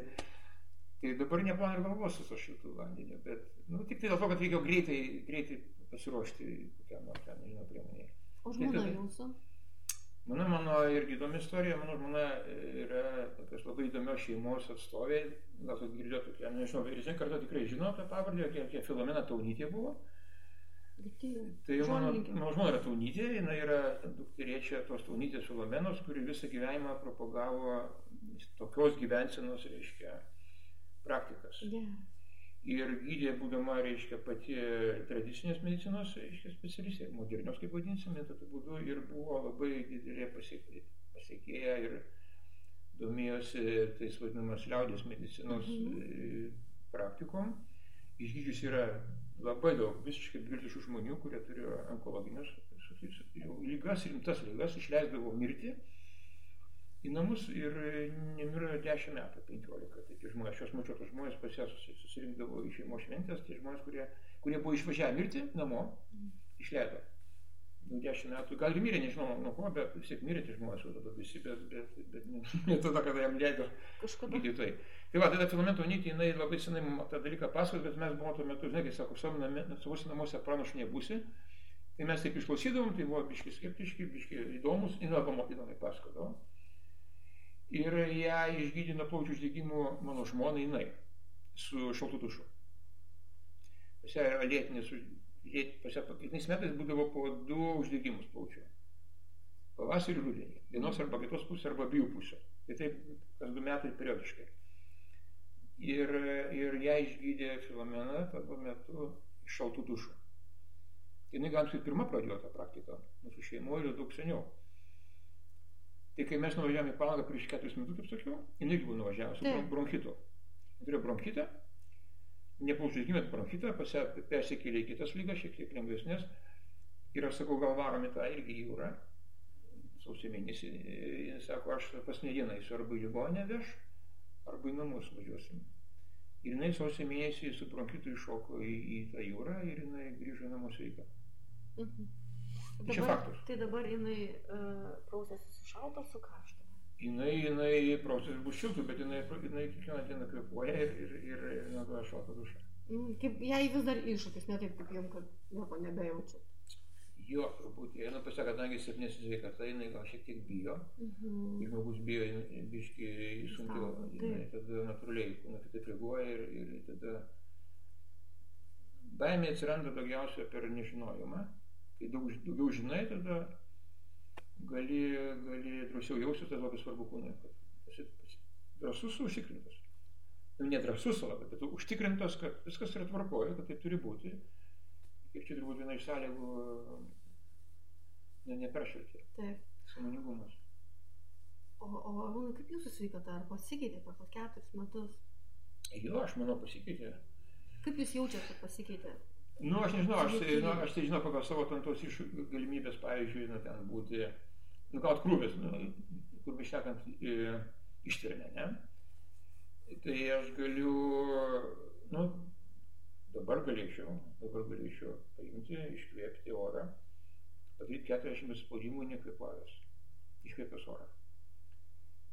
Tai dabar neplan ir galvosiu su šitų vandeniu, bet nu, tik tai dėl to, kad reikėjo greitai, greitai pasiruošti kokiam nors ten, nežinau, priemonėje. O žmona tai- jūsų. Mano, mano irgi įdomi istorija, mano žmona yra tokios labai įdomios šeimos atstovė, gal jūs girdėjote tokia, nežinau, vyresnė karta tikrai žino apie pavardę, kiek Filomena Taunytė buvo. Tai mano, mano žmona yra Taunytė, jinai yra dukterėčia tos Taunytės Filomenos, kuri visą gyvenimą propagavo tokios gyvensenos, reiškia, praktikas. Gerai. Ir gydė, būdama, reiškia, pati tradicinės medicinos, reiškia, specialistė, modernios, kaip vadinsime, tokiu būdu ir buvo labai didelė pasiekė- pasiekėja ir domėjosi tais vadinamas liaudės medicinos Mhm. e, praktikom. Išgydžius yra labai daug visiškai beviltiškų žmonių, kurie turėjo onkologinius lygas, rimtas lygas, išleisdavo mirti į namus ir nemirė 10 metų, 15. Tai tie žmonės, aš juos mačiau, tos žmonės pas ją susi- susirinkdavo į šeimos šventės, tie žmonės, kurie, kurie buvo išvažiavę mirti namo, išleido. Nu, 10 metų, gal ir mirė, nežinau nuo ko, bet vis tiek mirė tie žmonės jau dabar visi, bet, bet, bet ne, ne tada, kada jam leido gydytojai. Tai va, tada Filomento Nytė, jinai labai senai tą dalyką pasakos, bet mes buvome tuo metu, žinai, kai sako, savo namuose pranašu nebūsi. Tai mes taip išklausydavom, tai buvo biški skeptiški, biški įdomus, jinai labai mokydamai pasakodavo. Ir ją išgydė nuo plaučių uždegimų mano žmona jinai su šaltu dušu. Pas ją yra lėtinis, pas ją kiekvienais metais būdavo po du uždegimus plaučių. Pavasarį ir rudenį. Vienos arba kitos pusės arba abiejų pusių. Tai taip kas du metai periodiškai. Ir, ir ją išgydė Filomena tuo metu šaltų dušų. Jis gal kaip pirma pradėjo tą praktiką mūsų šeimoje ir daug seniau. Tai kai mes nuvažiavome į palangą prieš keturis metus, kaip sakiau, jinai buvo nuvažiavusi su Taip. bron- bronchitu. Ji Turėjo bronchitą, neplaučius bronchitą, pas ją persikėlė į kitas lygas, šiek tiek lengvesnės. Ir aš sakau, gal varom į tą irgi jūrą. Sausio mėnesį. Jis sako, aš pas ne dieną eisiu arba į ligonę veš, arba į namus važiuosim. Ir jinai sausio mėnesį su bronchitu iššoko į, į tą jūrą ir jinai grįžo į namus sveika. Mhm. Tai čia Dabar- faktas. Tai dabar jinai uh, prausėsi su šalta, su karšta. Jinai, jinai procesas bus šiltų, bet jinai, jinai kiekvieną dieną kvepuoja ir, ir, ir, ir naudoja šaltą dušą. Mm, Kaip jai vis dar iššūkis, ne taip kaip jums, kad nieko nebejaučiu. Jo, jie, nu, pasakė, kadangi silpnesnė sveikata, jinai gal šiek tiek bijo. Mhm. Kai žmogus bijo, biški sunkiau, jinai tada natūraliai kūną kitaip reaguoja ir, ir tada baimė atsiranda daugiausia per nežinojimą. Kai daug, daugiau žinai, tada gali, gali drąsiau jausti, tai labai svarbu esi Drąsus, užtikrintas. Nu, ne drąsus labai, bet užtikrintas, kad viskas yra tvarkoje, kad tai turi būti. Ir čia turbūt viena iš sąlygų ne, neperšalti. Taip. Sąmoningumas. O, o Arūnai, kaip jūsų sveikata, ar pasikeitė per keturis metus? Jo, aš manau, pasikeitė. Kaip jūs jaučiate, kad pasikeitė? Nu, aš nežinau, aš tai, nu, aš tai žinau pagal savo ten tos iššūkių galimybės, pavyzdžiui, nu, ten būti, nu, gaut krūvės, nu, kur bešnekant, e, ištvirnę, ne? Tai aš galiu, nu, dabar galėčiau, dabar galėčiau paimti, iškvėpti orą, padaryti 40 spaudimų nekvėpavęs, iškvėpęs orą.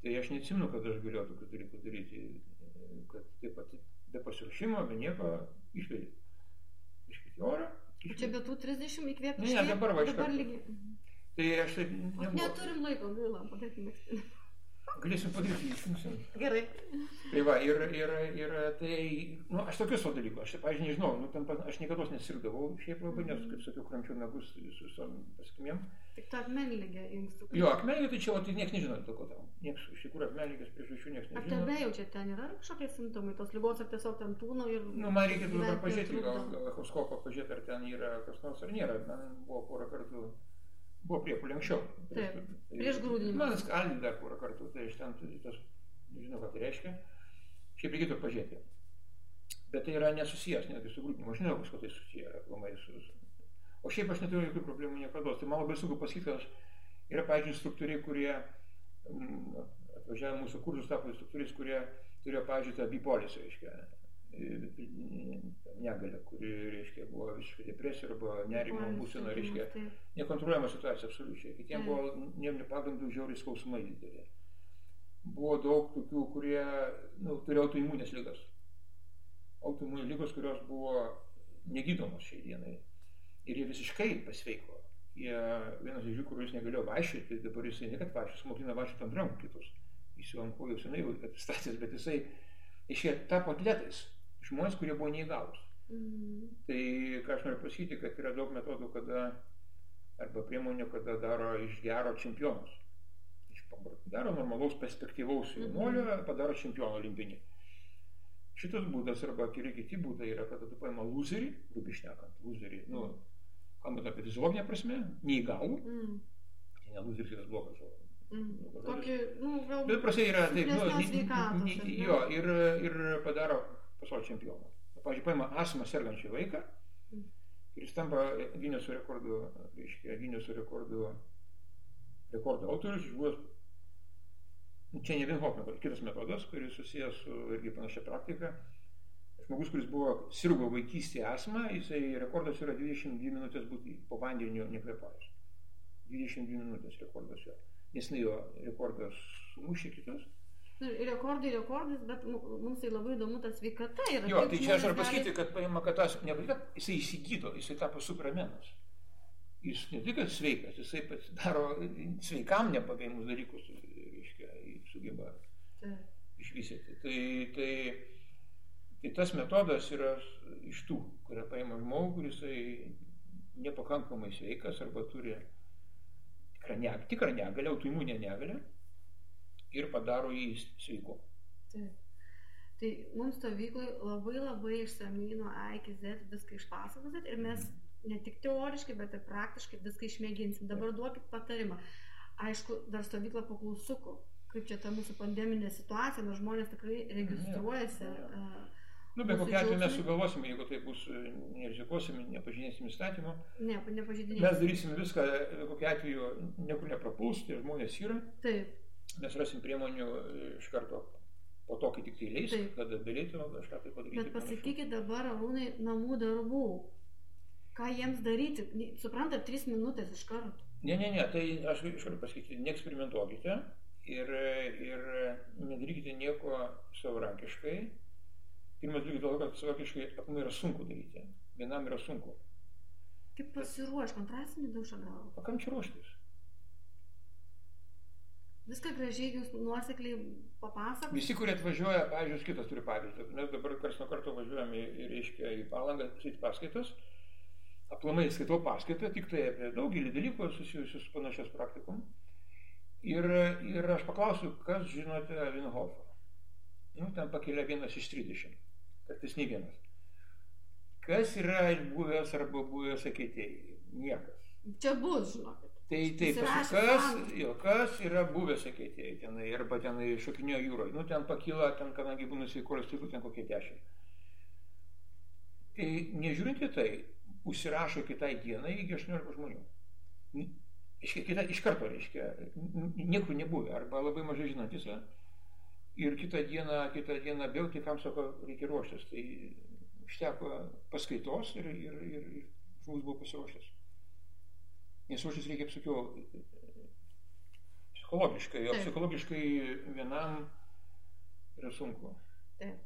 Tai aš neatsimenu, kad aš galėjau tokių dalykų daryti, kad taip pat be pasiruošimo, be nieko išvėlyti iškvėpti orą. Čia be tų 30 įkvėpti. Ne, ne, dabar va iš Dabar lygiai. Tai aš taip nemoku. Neturim laiko, gaila, padarykime. Galėsim padaryti, išjungsim. Gerai. Tai va, ir, ir, ir tai, nu, aš tokius to dalyko, aš, pavyzdžiui, nežinau, nu, ten, aš niekada nesirgdavau, šiaip labai, nes, kaip sakiau, kramčiau nagus su visom paskimėm. Tik ta akmenligė inkstų. Jo, akmenligė, tai čia, o tai niekas nežino, dėl ko tau. Niekas, iš tikrųjų, akmenligės priežasčių niekas Ar nežino. tebe jau čia ten yra kažkokie simptomai tos lygos, ar tiesiog ten tūno ir... Nu, man reikėtų dabar pažiūrėti, gal echoskopą pažiūrėti, ar ten yra kas nors ar nėra. Man buvo porą kartų, buvo priepulė anksčiau. Taip, prieš grūdinimą. Man skaldė dar porą kartų, tai aš ten tas, nežinau, ką tai reiškia. Šiaip reikėtų pažiūrėti. Bet tai yra nesusijęs netgi su grūdinimu, aš nežinau, kažko tai susiję aplamai su... O šiaip aš neturiu jokių problemų niekada. Tai man labai sunku pasakyti, kad aš... yra, pavyzdžiui, instruktoriai, kurie mm, atvažiavę mūsų kursus tapo instruktoriais, kurie turėjo, pavyzdžiui, tą bipolis, reiškia, negalę, kuri, reiškia, buvo visiškai depresija arba nerimo būsena, reiškia, nekontroliuojama situacija absoliučiai. Kitiems buvo nervinių pagrindų žiauriai skausmai dideli. Buvo daug tokių, kurie nu, turėjo autoimunės lygas. Autoimunės lygos, kurios buvo negydomos šiai dienai. Ir jie visiškai pasveiko. Jie, vienas iš jų, kuris negalėjo vaikščioti, dabar jisai ne kad vaikščios, mokina vaikščioti ant rankų kitus. Jis jau ant kojų senai jau atsistatęs, bet jisai išėjo tapo atletais. Žmonės, kurie buvo neįgalus. Mm. Tai ką aš noriu pasakyti, kad yra daug metodų, kada arba priemonių, kada daro iš gero čempionus. Iš gero normalaus perspektyvaus jaunuolio padaro čempioną olimpinį. Šitas būdas arba keli kiti būdai yra, kada tu paima loserį, grubiai šnekant, loserį, nu, kalbant apie fiziologinę prasme, neįgalų, Mm. tai ne loseris yra blogas žodis. Mm. Tokį, nu, gal... Bet prasai yra taip, nu, ar ne? jo, ir, ir padaro pasaulio čempioną. Pavyzdžiui, paima asmą sergančią vaiką ir jis tampa Gineso rekordų, reiškia, Gineso rekordų, rekordų autorius, žuvęs. Čia ne vien Hopno, kitas metodas, kuris susijęs su irgi panašia praktika. Žmogus, kuris buvo sirgo vaikystėje asmą, jisai rekordas yra 22 minutės būti po vandeniu nekvepavęs. 22 minutės rekordas jo. Nes jo rekordas sumušė kitus. Nu, rekordai rekordais, bet mu- mums tai labai įdomu ta sveikata yra. Jo, tai čia aš noriu pasakyti, kad paima, kad tas, ne kad jisai įsigydo, jisai tapo supermenas. Jis ne tik sveikas, jisai pasidaro sveikam nepaveimus dalykus, reiškia, sugeba Taip. išvystyti. Tai, tai, tai tas metodas yra iš tų, kurie paima žmogų, kuris nepakankamai sveikas arba turi tikrą ne- tikrą negalę, autoimunę negalę ir padaro jį sveiku. Taip. Tai mums stovyklai labai labai išsamei nuo A iki Z viską išpasakosit ir mes ne tik teoriškai, bet ir praktiškai viską išmėginsim. Dabar duokit patarimą. Aišku, dar stovykla paklausukų, kaip čia ta mūsų pandeminė situacija, nors žmonės tikrai registruojasi. Jo, jo. e, Nu, bet kokia atveju mes sugalvosime, jeigu tai bus, e, nerizikuosime, nepažinėsime įstatymų, Ne, nepažydinėti. mes darysime viską, kokia atveju niekur neprapuls, tie žmonės yra, Taip, mes rasim priemonių e, iš karto po to, kai tik tai leis, Taip. kad galėtume kažką tai padaryti. bet pasakykit dabar, arūnai, namų darbų. Ką jiems daryti? Suprantat, trys minutės iš karto. Ne, ne, ne, tai aš iš karto pasakyti, neeksperimentuokite ir, ir nedarykite nieko savarankiškai. Pirmas dalykas dėl to, kad savarankiškai aplamai yra sunku daryti. Vienam yra sunku. Kaip pasiruoš, kontrastinį dušą gal? O kam čia ruoštis? Viską gražiai jūs nuosekliai papasakot. Visi, kurie atvažiuoja, pavyzdžiui, kitas turi pavyzdį. Mes dabar kars nuo karto važiuojame į, reiškia, į palangą, skaityti paskaitas. Aplamai skaitau paskaitą, tik tai apie daugelį dalykų susijusius su panašios praktikom. Ir, ir aš paklausiu, kas žinote Vinhofą. Nu, ten pakelia vienas iš 30, kartais ne vienas. Kas yra buvęs arba buvęs akeitėjai? Niekas. Čia bus, žinokit. Tai taip, kas, jo, kas yra buvęs eketėjai tenai, arba tenai šokinio jūroje. Nu, ten pakyla, ten, kadangi būna sveikolas tikrų, ten kokie dešimt. Tai nežiūrint į tai, užsirašo kitai dienai iki 18 žmonių. Iš, kita, iš karto, reiškia, niekur nebuvę, arba labai mažai žinantis. Ir kitą dieną, kitą dieną vėl tai kam sako, reikia ruoštis. Tai užteko paskaitos ir, ir, ir, ir žmogus buvo pasiruošęs. Nes ruoštis reikia, kaip sakiau, psichologiškai, o psichologiškai vienam yra sunku. Taip.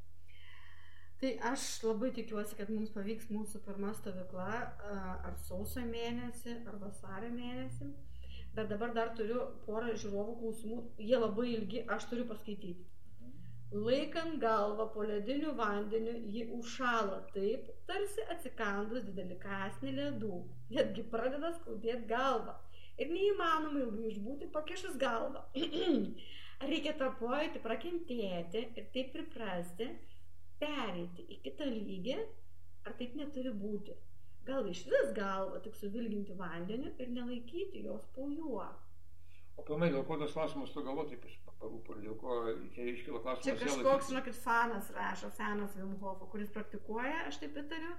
Tai aš labai tikiuosi, kad mums pavyks mūsų pirma stovykla ar sausio mėnesį, ar vasario mėnesį. Bet dabar dar turiu porą žiūrovų klausimų. Jie labai ilgi, aš turiu paskaityti. Laikant galvą po lediniu vandeniu, ji užšala taip, tarsi atsikandus didelį kasnį ledų. Netgi pradeda skaudėti galvą. Ir neįmanoma ilgai išbūti pakišus galvą. Reikia tą pojūtį prakentėti ir taip priprasti, pereiti į kitą lygį, ar taip neturi būti? Gal iš vis galvą tik suvilginti vandeniu ir nelaikyti jos po juo? O pilnai dėl ko tas klausimas tu galvoji, taip parūpo, dėl ko čia iškilo klausimas. Čia kažkoks, žinokit, fanas rašo, senas Vilmhofo, kuris praktikuoja, aš taip įtariu.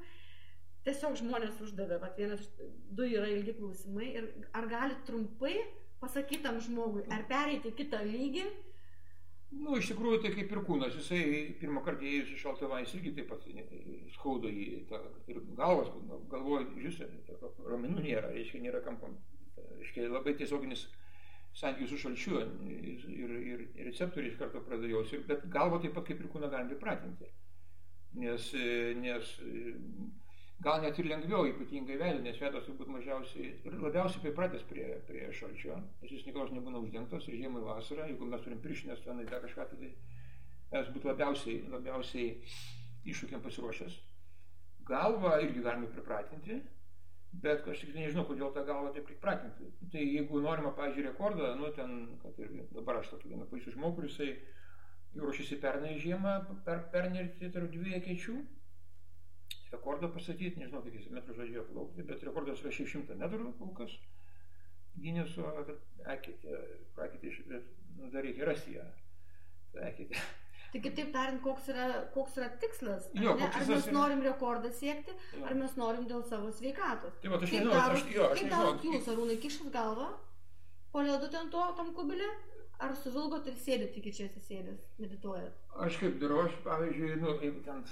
Tiesiog žmonės uždavė, bet vienas, du yra ilgi klausimai ir ar gali trumpai pasakyti tam žmogui, ar pereiti kitą lygį? Nu, iš tikrųjų, tai kaip ir kūnas, jisai pirmą kartą įėjus į šaltą vandenį irgi taip pat skauda jį, ta, ir galvas, galvoja, žiūrėk, ramenų nėra, reiškia, nėra kampam, reiškia, labai tiesioginis santykių su šalčiu ir, ir, ir receptoriai iš karto pradeda jausti, bet galvą taip pat kaip ir kūną galim pripratinti. Nes, nes gal net ir lengviau, ypatingai veidą, nes veidas turbūt mažiausiai ir labiausiai pripratęs prie, prie šalčio, nes jis niekada nebūna uždengtas ir žiemą vasarą, jeigu mes turim priešinės tenai dar kažką, tai mes būtų labiausiai, labiausiai iššūkiam pasiruošęs. Galvą irgi galime pripratinti, bet tik nežinau, kodėl tą galvą taip pripratinti. Tai jeigu norima, pažiūrėjau, rekordą, nu ten, kad ir dabar aš tokį vieną pažįstu žmogų, kuris ruošiasi pernai žiemą per, pernerti tarp dviejų kečių, rekordą pasakyti, nežinau, kiek jis metrų žadėjo plaukti, bet rekordas yra 600 metrų kol kas. Gineso praketė, bet nu, dar reikia rasti ją. Ta eketė. Tai kitaip tariant, koks yra, koks yra tikslas? Jo, ar, ar mes norim yra... rekordą siekti, jo. ar mes norim dėl savo sveikatos? Tai va, aš nežinau, aš, jo, aš kaip darot jūs, arūnai, kišat galvą, po ledu ten to, tam kubilė, ar suvilgot ir sėdit iki čia atsisėdęs, medituojat? Aš kaip darau, aš pavyzdžiui, nu, jeigu ten,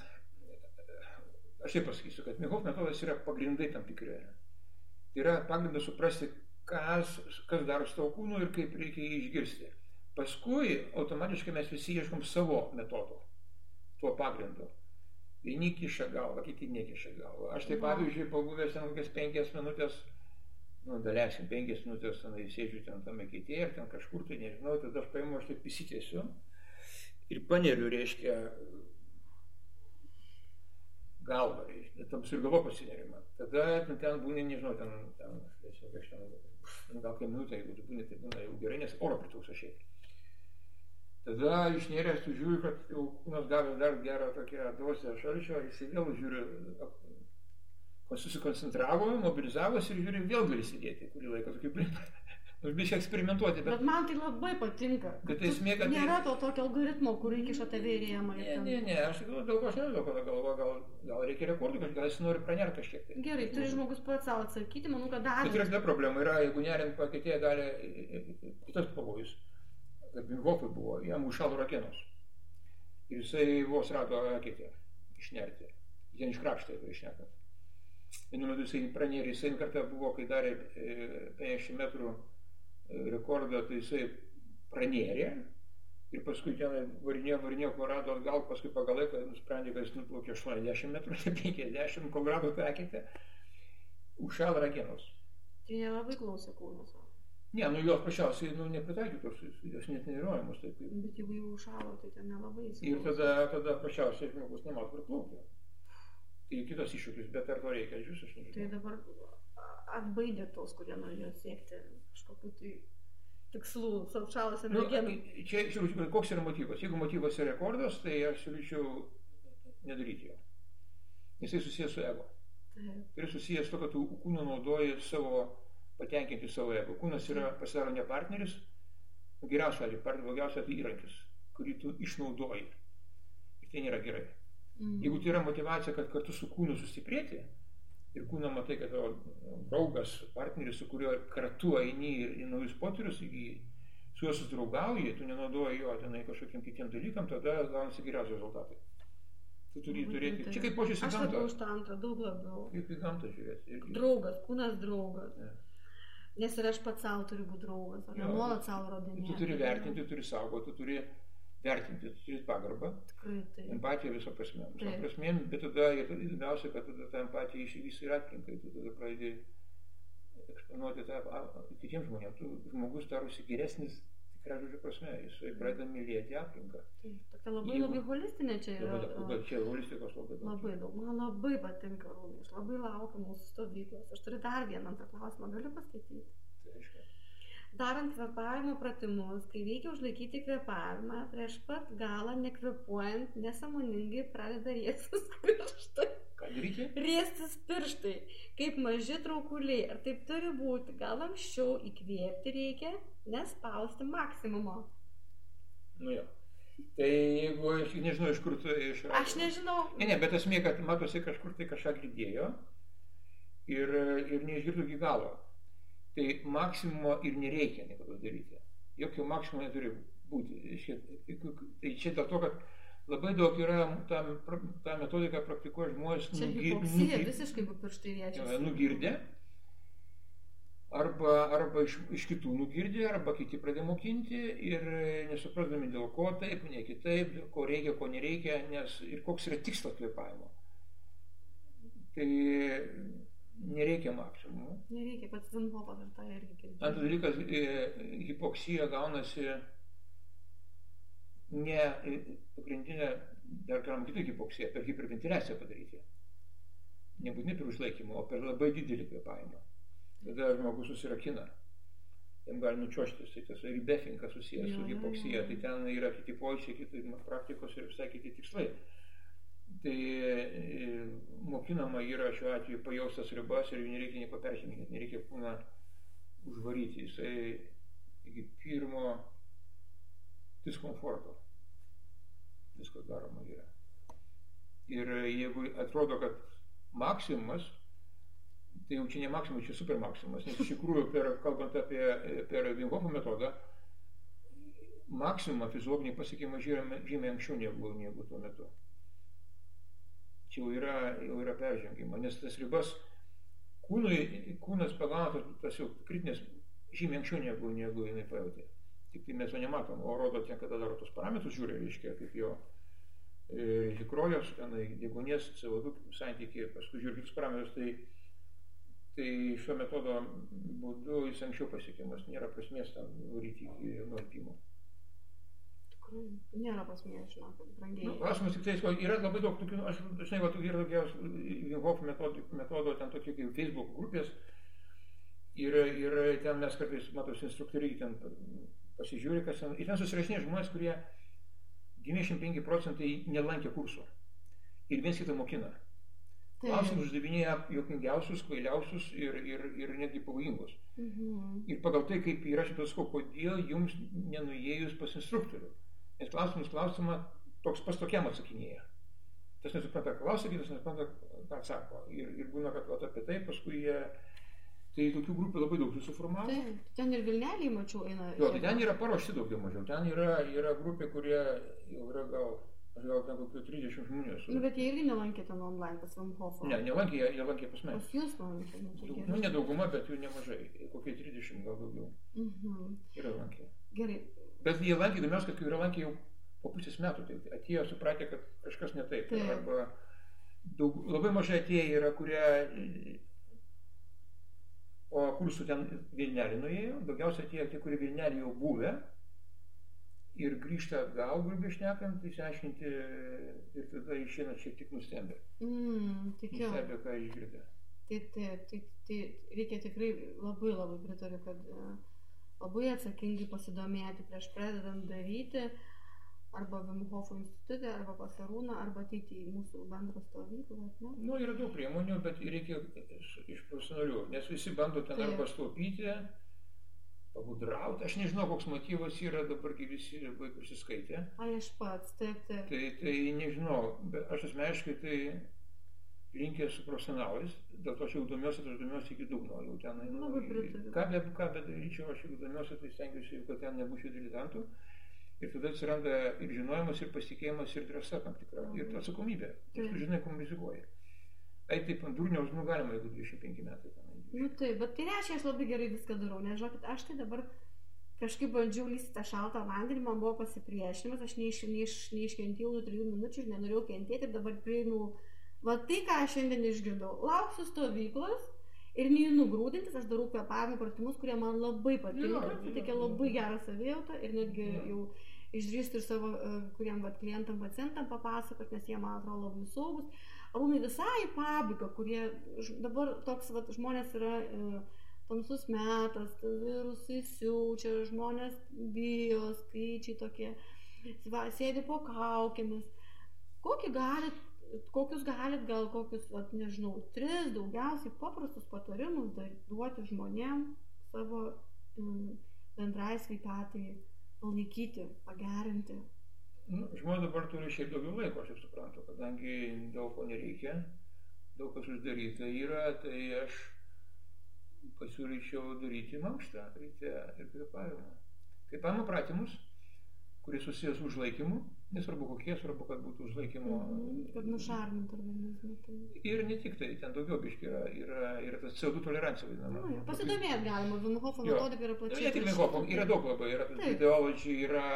aš taip pasakysiu, kad Mihov metodas yra pagrindai tam tikri. Tai yra pagrindas suprasti, kas, kas daro su tavo kūnu ir kaip reikia jį išgirsti. Paskui automatiškai mes visi ieškom savo metodo, tuo pagrindu. Vieni kiša galvą, kiti nekiša galvą. Aš tai pavyzdžiui, pabuvęs ten kokias penkias minutės, nu, dalėsim penkias minutės, ten sėdžiu ten tame keitėje ir ten kažkur tai nežinau, tada aš paimu, aš taip įsitėsiu ir paneriu, reiškia, galvą, reiškia, tam ir galvo pasinerima. Tada ten, ten būni, nežinau, ten, ten, aš ten, gal kai minutę, jeigu tu būni, tai būna jau gerai, nes oro pritrūksta šiaip. Tada išnėręs tu žiūri, kad jau kūnas gavęs dar gerą tokią dozę šalčio, jis vėl žiūri, susikoncentravo, mobilizavosi ir žiūri, vėl gali sėdėti kurį laiką, tokį primą. Aš biškai eksperimentuoti, bet... Bet man tai labai patinka. Bet tai esmė, kad... Nėra to tokio algoritmo, kur įkiša tave į rėmą. Ne, ne, ne, aš tikrųjų daug aš nežinau, kada galvoju, gal, gal reikia rekordų, gal jis nori pranerti kažkiek. Tai. Gerai, turi žmogus pats savo atsakyti, manau, kad dar... Bet yra problema, yra, jeigu nerint paketėje gali kitas pavojus Hofui buvo, jam užšalo rakenos. Ir jisai vos rado eketę išnerti. Jis iškrapštė, tai išnekant. Vienu metu jisai pranėrė, jisai kartą buvo, kai darė 50 e, metrų e, rekordą, tai jisai pranėrė ir paskui ten varinėjo, varinėjo, kol rado atgal, paskui pagal laiką nusprendė, kad jis nuplaukė 80 metrų, ne 50, kol rado tą eketę, užšalo rakenos. Tai nelabai klausė kūnas. Ne, nu jos pačiausiai nu, nepritaikytos, jos net neįrodomos. Taip. Bet jeigu jau užšalo, tai ten nelabai įsivaizduoju. Ir tada, tada pačiausiai žmogus nemato kur plaukti. Tai kitas iššūkis, bet ar to reikia, aš jūs aš nežinau. Tai dabar atbaidė tos, kurie norėjo siekti kažkokiu tai tikslų, ir merginų. Nu, čia, žiūrėjau, koks yra motyvas. Jeigu motyvas yra rekordas, tai aš siūlyčiau nedaryti jo. Jisai susijęs su ego. Taip. Ir susijęs to, kad tu kūną naudoji savo patenkinti savo ego. Kūnas yra pasidaro ne partneris, geriausia atveju, blogiausia tai įrankis, kurį tu išnaudoji. Ir tai nėra gerai. Mm. Jeigu tai yra motivacija, kad kartu su kūnu sustiprėti, ir kūną matai, kad tavo draugas, partneris, su kuriuo kartu eini į naujus potyrius, įgyji, su juo susidraugauji, tu nenaudoji jo tenai kažkokiem kitiem dalykam, tada gaunasi geriausi rezultatai. Tu turi Nu, turėti. tai- Čia kaip požiūris į Aš labiau gamtą. už tą antrą, daug labiau. Kaip į gamtą žiūrėti. irgi. Draugas, kūnas draugas. Ne. Nes ir aš pats savo turiu būti draugas, o ne nuolat savo rodinėti. Tu turi vertinti, tu turi saugoti, tu turi vertinti, tu turi pagarbą, Tikrai tai. empatiją visą prasme. Taip. prasme, bet tada įdomiausia, kad tada ta empatija išvysto ir aplinkai, tu tada pradedi eksponuoti tą kitiems žmonėms. Tu žmogus darosi geresnis, tikrai žodžio prasme, jis pradeda mylėti aplinką. Tai tokia labai Jeigu- labai holistinė čia yra. Labai bet čia holistikos labai daug. Labai daug. Man labai patinka rūmai. Aš labai laukiu mūsų stovyklos. Aš turiu dar vieną antrą klausimą. Galiu paskaityti? Tai reiškia, Darant kvepavimo pratimus, kai reikia užlaikyti kvepavimą, prieš pat galą nekvepuojant, nesąmoningai pradeda riestis pirštai. Daryti? Riestis pirštai, kaip maži traukuliai. Ar taip turi būti? Gal anksčiau įkvėpti reikia, nespausti maksimumo. Nu jo. Tai jeigu aš nežinau, iš kur tu iš... Aš nežinau. Ne, ne, bet esmė, kad matosi kažkur tai kažką girdėjo ir, ir neišgirdo iki galo. Tai maksimumo ir nereikia niekada daryti. Jokio maksimumo neturi būti. Tai čia dėl to, kad labai daug yra tą, tą metodiką praktikuoja žmonės Čia nugi- hipoksija nugi- visiškai, pirštai riečiasi. nugirdę. Arba, arba iš, iš kitų nugirdė, arba kiti pradėjo mokinti ir nesuprasdami dėl ko taip, ne kitaip, ko reikia, ko nereikia, nes ir koks yra tikslas kvėpavimo. Tai nereikia maksimumo. Nereikia, pats Vinhopas ir tą irgi girdėjo. Antras dalykas, e, hipoksija gaunasi ne pagrindinė, dar galim kitą hipoksiją, per hiperventiliaciją padaryti. Nebūtinai per užlaikymą, o per labai didelį kvėpavimą. Tada žmogus susirakina. Jam gali nučiuoštis, tai tas ribefinkas susijęs Jo, su hipoksija, tai ten yra kiti pojūčiai, kiti praktikos ir visai kiti tikslai. Tai e, mokinama yra šiuo atveju pajaustas ribas ir jų nereikia nieko perženginti, nereikia kūną užvaryti. Jisai iki pirmo diskomforto viskas daroma yra. Ir jeigu atrodo, kad maksimumas, tai jau čia ne maksimumas, čia super maksimumas, nes iš tikrųjų, per, kalbant apie per Vinhofo metodą, maksimumą fiziologiniai pasiekimai žymiai, anksčiau negu, negu tuo metu. Čia jau yra, jau yra peržengima, nes tas ribas kūnui, kūnas pagauna tas jau kritinės žymiai anksčiau negu, negu jinai pajutė. Tik tai mes jo nematom, o rodo ten, kada daro tos parametrus, žiūri, reiškia, kaip jo e, hikrojos, tenai, degonės, CO2 santykiai, paskui žiūri kitus parametrus, tai, tai šio metodo būdu jis anksčiau pasiekiamas, nėra prasmės tam varyti iki nualpimo. Tikrai Nėra pasmės, žinok, brangiai. Nu, klausimas tik tai, yra labai daug tokių, aš dažnai va, yra daugiausia Vinhof metodo, metodo, ten tokie kaip Facebook grupės. Ir, ir ten mes kartais, matos, instruktoriai ten pasižiūri, kas ten. Ir ten susirašinė žmonės, kurie 95 procentai nelankė kurso. Ir viens kitą mokina. Klausimus uždavinėja jokingiausius, kvailiausius ir, ir, ir netgi pavojingus. Mhm. Ir pagal tai, kaip yra šitas, kodėl jums nenuėjus pas instruktorių. Nes klausimus klausimą toks pas tokiam atsakinėja. Tas nesupranta, ką klausia, kitas nesupranta, ką atsako. Ir, ir būna, kad apie tai paskui jie... Tai tokių grupių labai daug susiformavo. Taip, ten ir Vilnelį mačiau eina. Jo, tai ten yra paruošti daugiau mažiau. Ten yra, yra grupė, kurie jau yra gal, aš gal ten kokių 30 žmonių esu. Nu, bet jie irgi nelankė ten online pas Vamhofą. Ne, nelankė, jie jie lankė pas mane. Pas jūs lankė. nu, tai. Nu, ne dauguma, bet jų nemažai. Kokie 30 gal daugiau. Mhm. Yra lankė. Gerai. Bet jie lankė, įdomiausia, kad kai yra lankė jau po pusės metų, tai atėjo supratę, kad kažkas ne taip. Taip. Arba daug, labai mažai atėję yra, kurie... O kursų ten Vilnelį nuėjo, daugiausiai atėjo tie, kurie Vilnelį jau buvę ir grįžta atgal, grubiai šnekant, išsiaiškinti ir tada išeina šiek tiek nustembę. Mm, tikiu. Nustembę, ką išgirdė. Tai, tai, tai, tai reikia tikrai labai labai pritariu, kad e, labai atsakingai pasidomėti prieš pradedant daryti. Arba Vimhofo institutė, arba pas Arūną, arba ateiti į mūsų bendrą stovyklą. Ne? Nu, yra daug priemonių, bet reikia iš, profesionalių, nes visi bando ten Taip. arba staupyti, pagudrauti. Aš nežinau, koks motyvas yra dabar, kai visi labai prisiskaitė. Ai, aš pats, taip, taip. Tai, tai nežinau, bet aš asmeniškai tai linkęs su profesionalais, dėl to aš jau domiuosi, aš domiuosi iki dugno, jau ten einu. Ką bedaryčiau, aš jeigu domiuosi, tai stengiuosi, kad ten nebūčiau diletantų. Ir tada atsiranda ir žinojimas, ir pasitikėjimas, ir drąsa tam tikra, ir Mhm. atsakomybė. Ir tu Taip. žinai, kuo rizikuoji. Ai taip ant durniaus, nu galima, jeigu 25 metai ten. Nu taip, bet tai reiškia, aš labai gerai viską darau, nes žinokit, aš tai dabar kažkaip bandžiau lysti tą šaltą vandenį, man buvo pasipriešinimas, aš neiš, neiš, neiškentėjau nuo trijų minučių ir nenorėjau kentėti ir dabar prieinu, va tai, ką aš šiandien išgirdau, lauksiu stovyklos ir neinu grūdintis, aš darau kvepavimo pratimus, kurie man labai patinka, Jo, jo, suteikia labai gerą savijautą ir netgi Jo. jau išdrįstu ir savo, e, kuriem vat, klientam, pacientam papasakot, nes jie man atrodo labai saugus. Arūnai visai į pabaigą, kurie dabar toks vat, žmonės yra e, tamsus metas, virusai siaučia, žmonės bijo, skaičiai tokie, va, sėdi po kaukėmis. Kokį galit, kokius galit gal kokius, vat, nežinau, tris daugiausiai paprastus patarimus duoti žmonėm savo mm, bendrai sveikatai palaikyti, pagerinti. Nu, žmonės dabar turi šiek tiek daugiau laiko, aš taip suprantu, kadangi daug ko nereikia, daug kas uždaryta yra, tai aš pasiūlyčiau daryti mankštą ryte ir kvepavimą. Kvepavimo pratimus, kurie susijęs su užlaikymu, nesvarbu kokie, svarbu, kad būtų užlaikymo. Mhm, Kad nušarmintų organizmą. Tai... Ir ne tik tai, ten daugiau biški yra, yra, yra tas CO2 tolerancija vadinama. Nu, Pasidomėt galima, Vinhofo metodika yra plačiai. Ne tik. Vinhofo, yra daug labai, yra Taip. ideologija, yra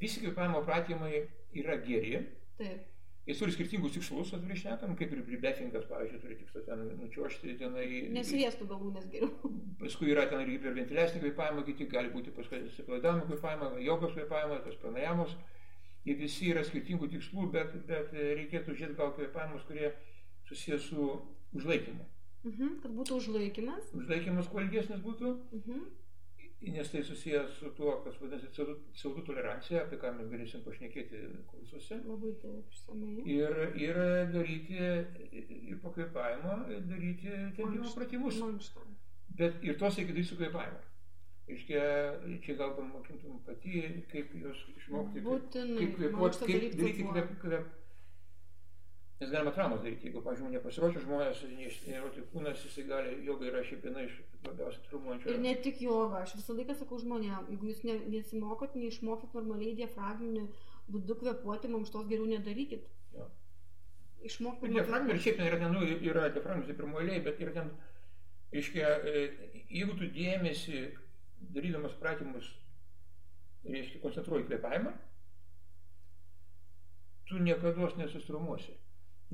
visi kvepavimo pratimai yra geri. Taip. Jis turi skirtingus tikslus, atvirai šnekam, kaip ir bribefingas, pavyzdžiui, turi tikslą ten nučiuošti tenai. Nesiliestų galūnės geriau. Paskui yra ten ir hiperventiliacinį kvėpavimą, kiti gali būti paskui atsipalaidavimo kvėpavimą, jogos kvėpavimą, tos pranajamos. Jie visi yra skirtingų tikslų, bet, bet reikėtų žiūrėti gal kvėpavimus, kurie susijęs su užlaikymu. Mhm, kad būtų užlaikymas. Užlaikymas kuo ilgesnis būtų, Mhm. nes tai susijęs su tuo, kas vadinasi CO2 CO2 tolerancija, apie ką mes galėsim pašnekėti kursuose. Labai taip išsamei. Ir, ir daryti, ir po kvėpavimo daryti tempimo pratimus. Mankštą. Bet ir tos reikia daryti su kvėpavimu. Iškia, čia gal pamokintum pati, kaip juos išmokti, kaip, Būtinai. kaip kvėpuoti, kaip daryt daryti kvėp, kvėp. Nes galima traumas daryti, jeigu, pavyzdžiui, nepasiruošę žmonės, neištreniruoti kūnas, jisai gali, joga yra šiaip viena iš labiausiai traumuojančių. Ir ne tik joga, aš visą laiką sakau žmonėm, jeigu jūs ne, nesimokot, neišmokot normaliai diafragminiu būdu kvepuoti, mankštos geriau nedarykit. Jo. Išmokti. Ir diafragma, ir šiaip yra, nu, yra diafragmas tai pirmoji bet yra ten, reiškia, e, jeigu tu dėmesį, darydamas pratimus, reiškia, koncentruoji kvėpavimą, tu niekada nesustrumuosi.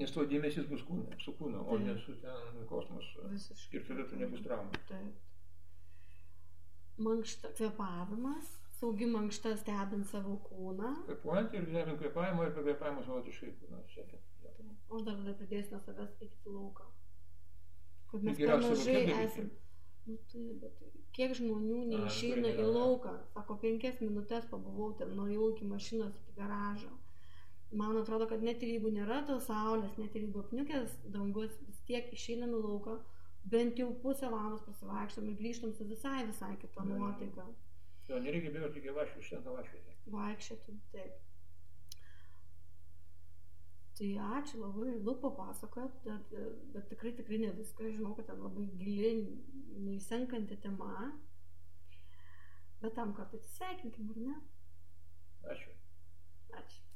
Nes to dėmesys bus kūne, su kūnu, o ne su ten kosmosu. Visiškai. Ir tada tu nebus traumų. Taip. Mankšta, kvepavimas, saugi mankšta stebint savo kūną. Kvepuojant ir žemint kvėpavimą ir kvėpavimą savotiškai kūną. aš dar tada pridėsiu nuo savęs eiti lauką. Kad mes per mažai esame. Nu, tai, bet kiek žmonių neišeina į lauką. Sako, penkias minutės pabuvau ten, nuėjau iki mašinos, iki garažo. Man atrodo, kad net ir jeigu nėra tos saulės, net ir jeigu apniukęs dangus, vis tiek išeinam į lauką, bent jau pusę valandos pasivaikštom ir grįžtam su visai, visai kita jo. nuotaika. Jo, nereikia bijoti, reikia vaškių, užtenka vaškių. Vaikščioti, taip. Tai ačiū labai, daug papasakot, bet, bet tikrai, tikrai ne viską, žinau, kad ten labai gili, neįsenkanti tema. Bet tam kartą atsisveikinkim, ar ne? Ačiū. Ačiū.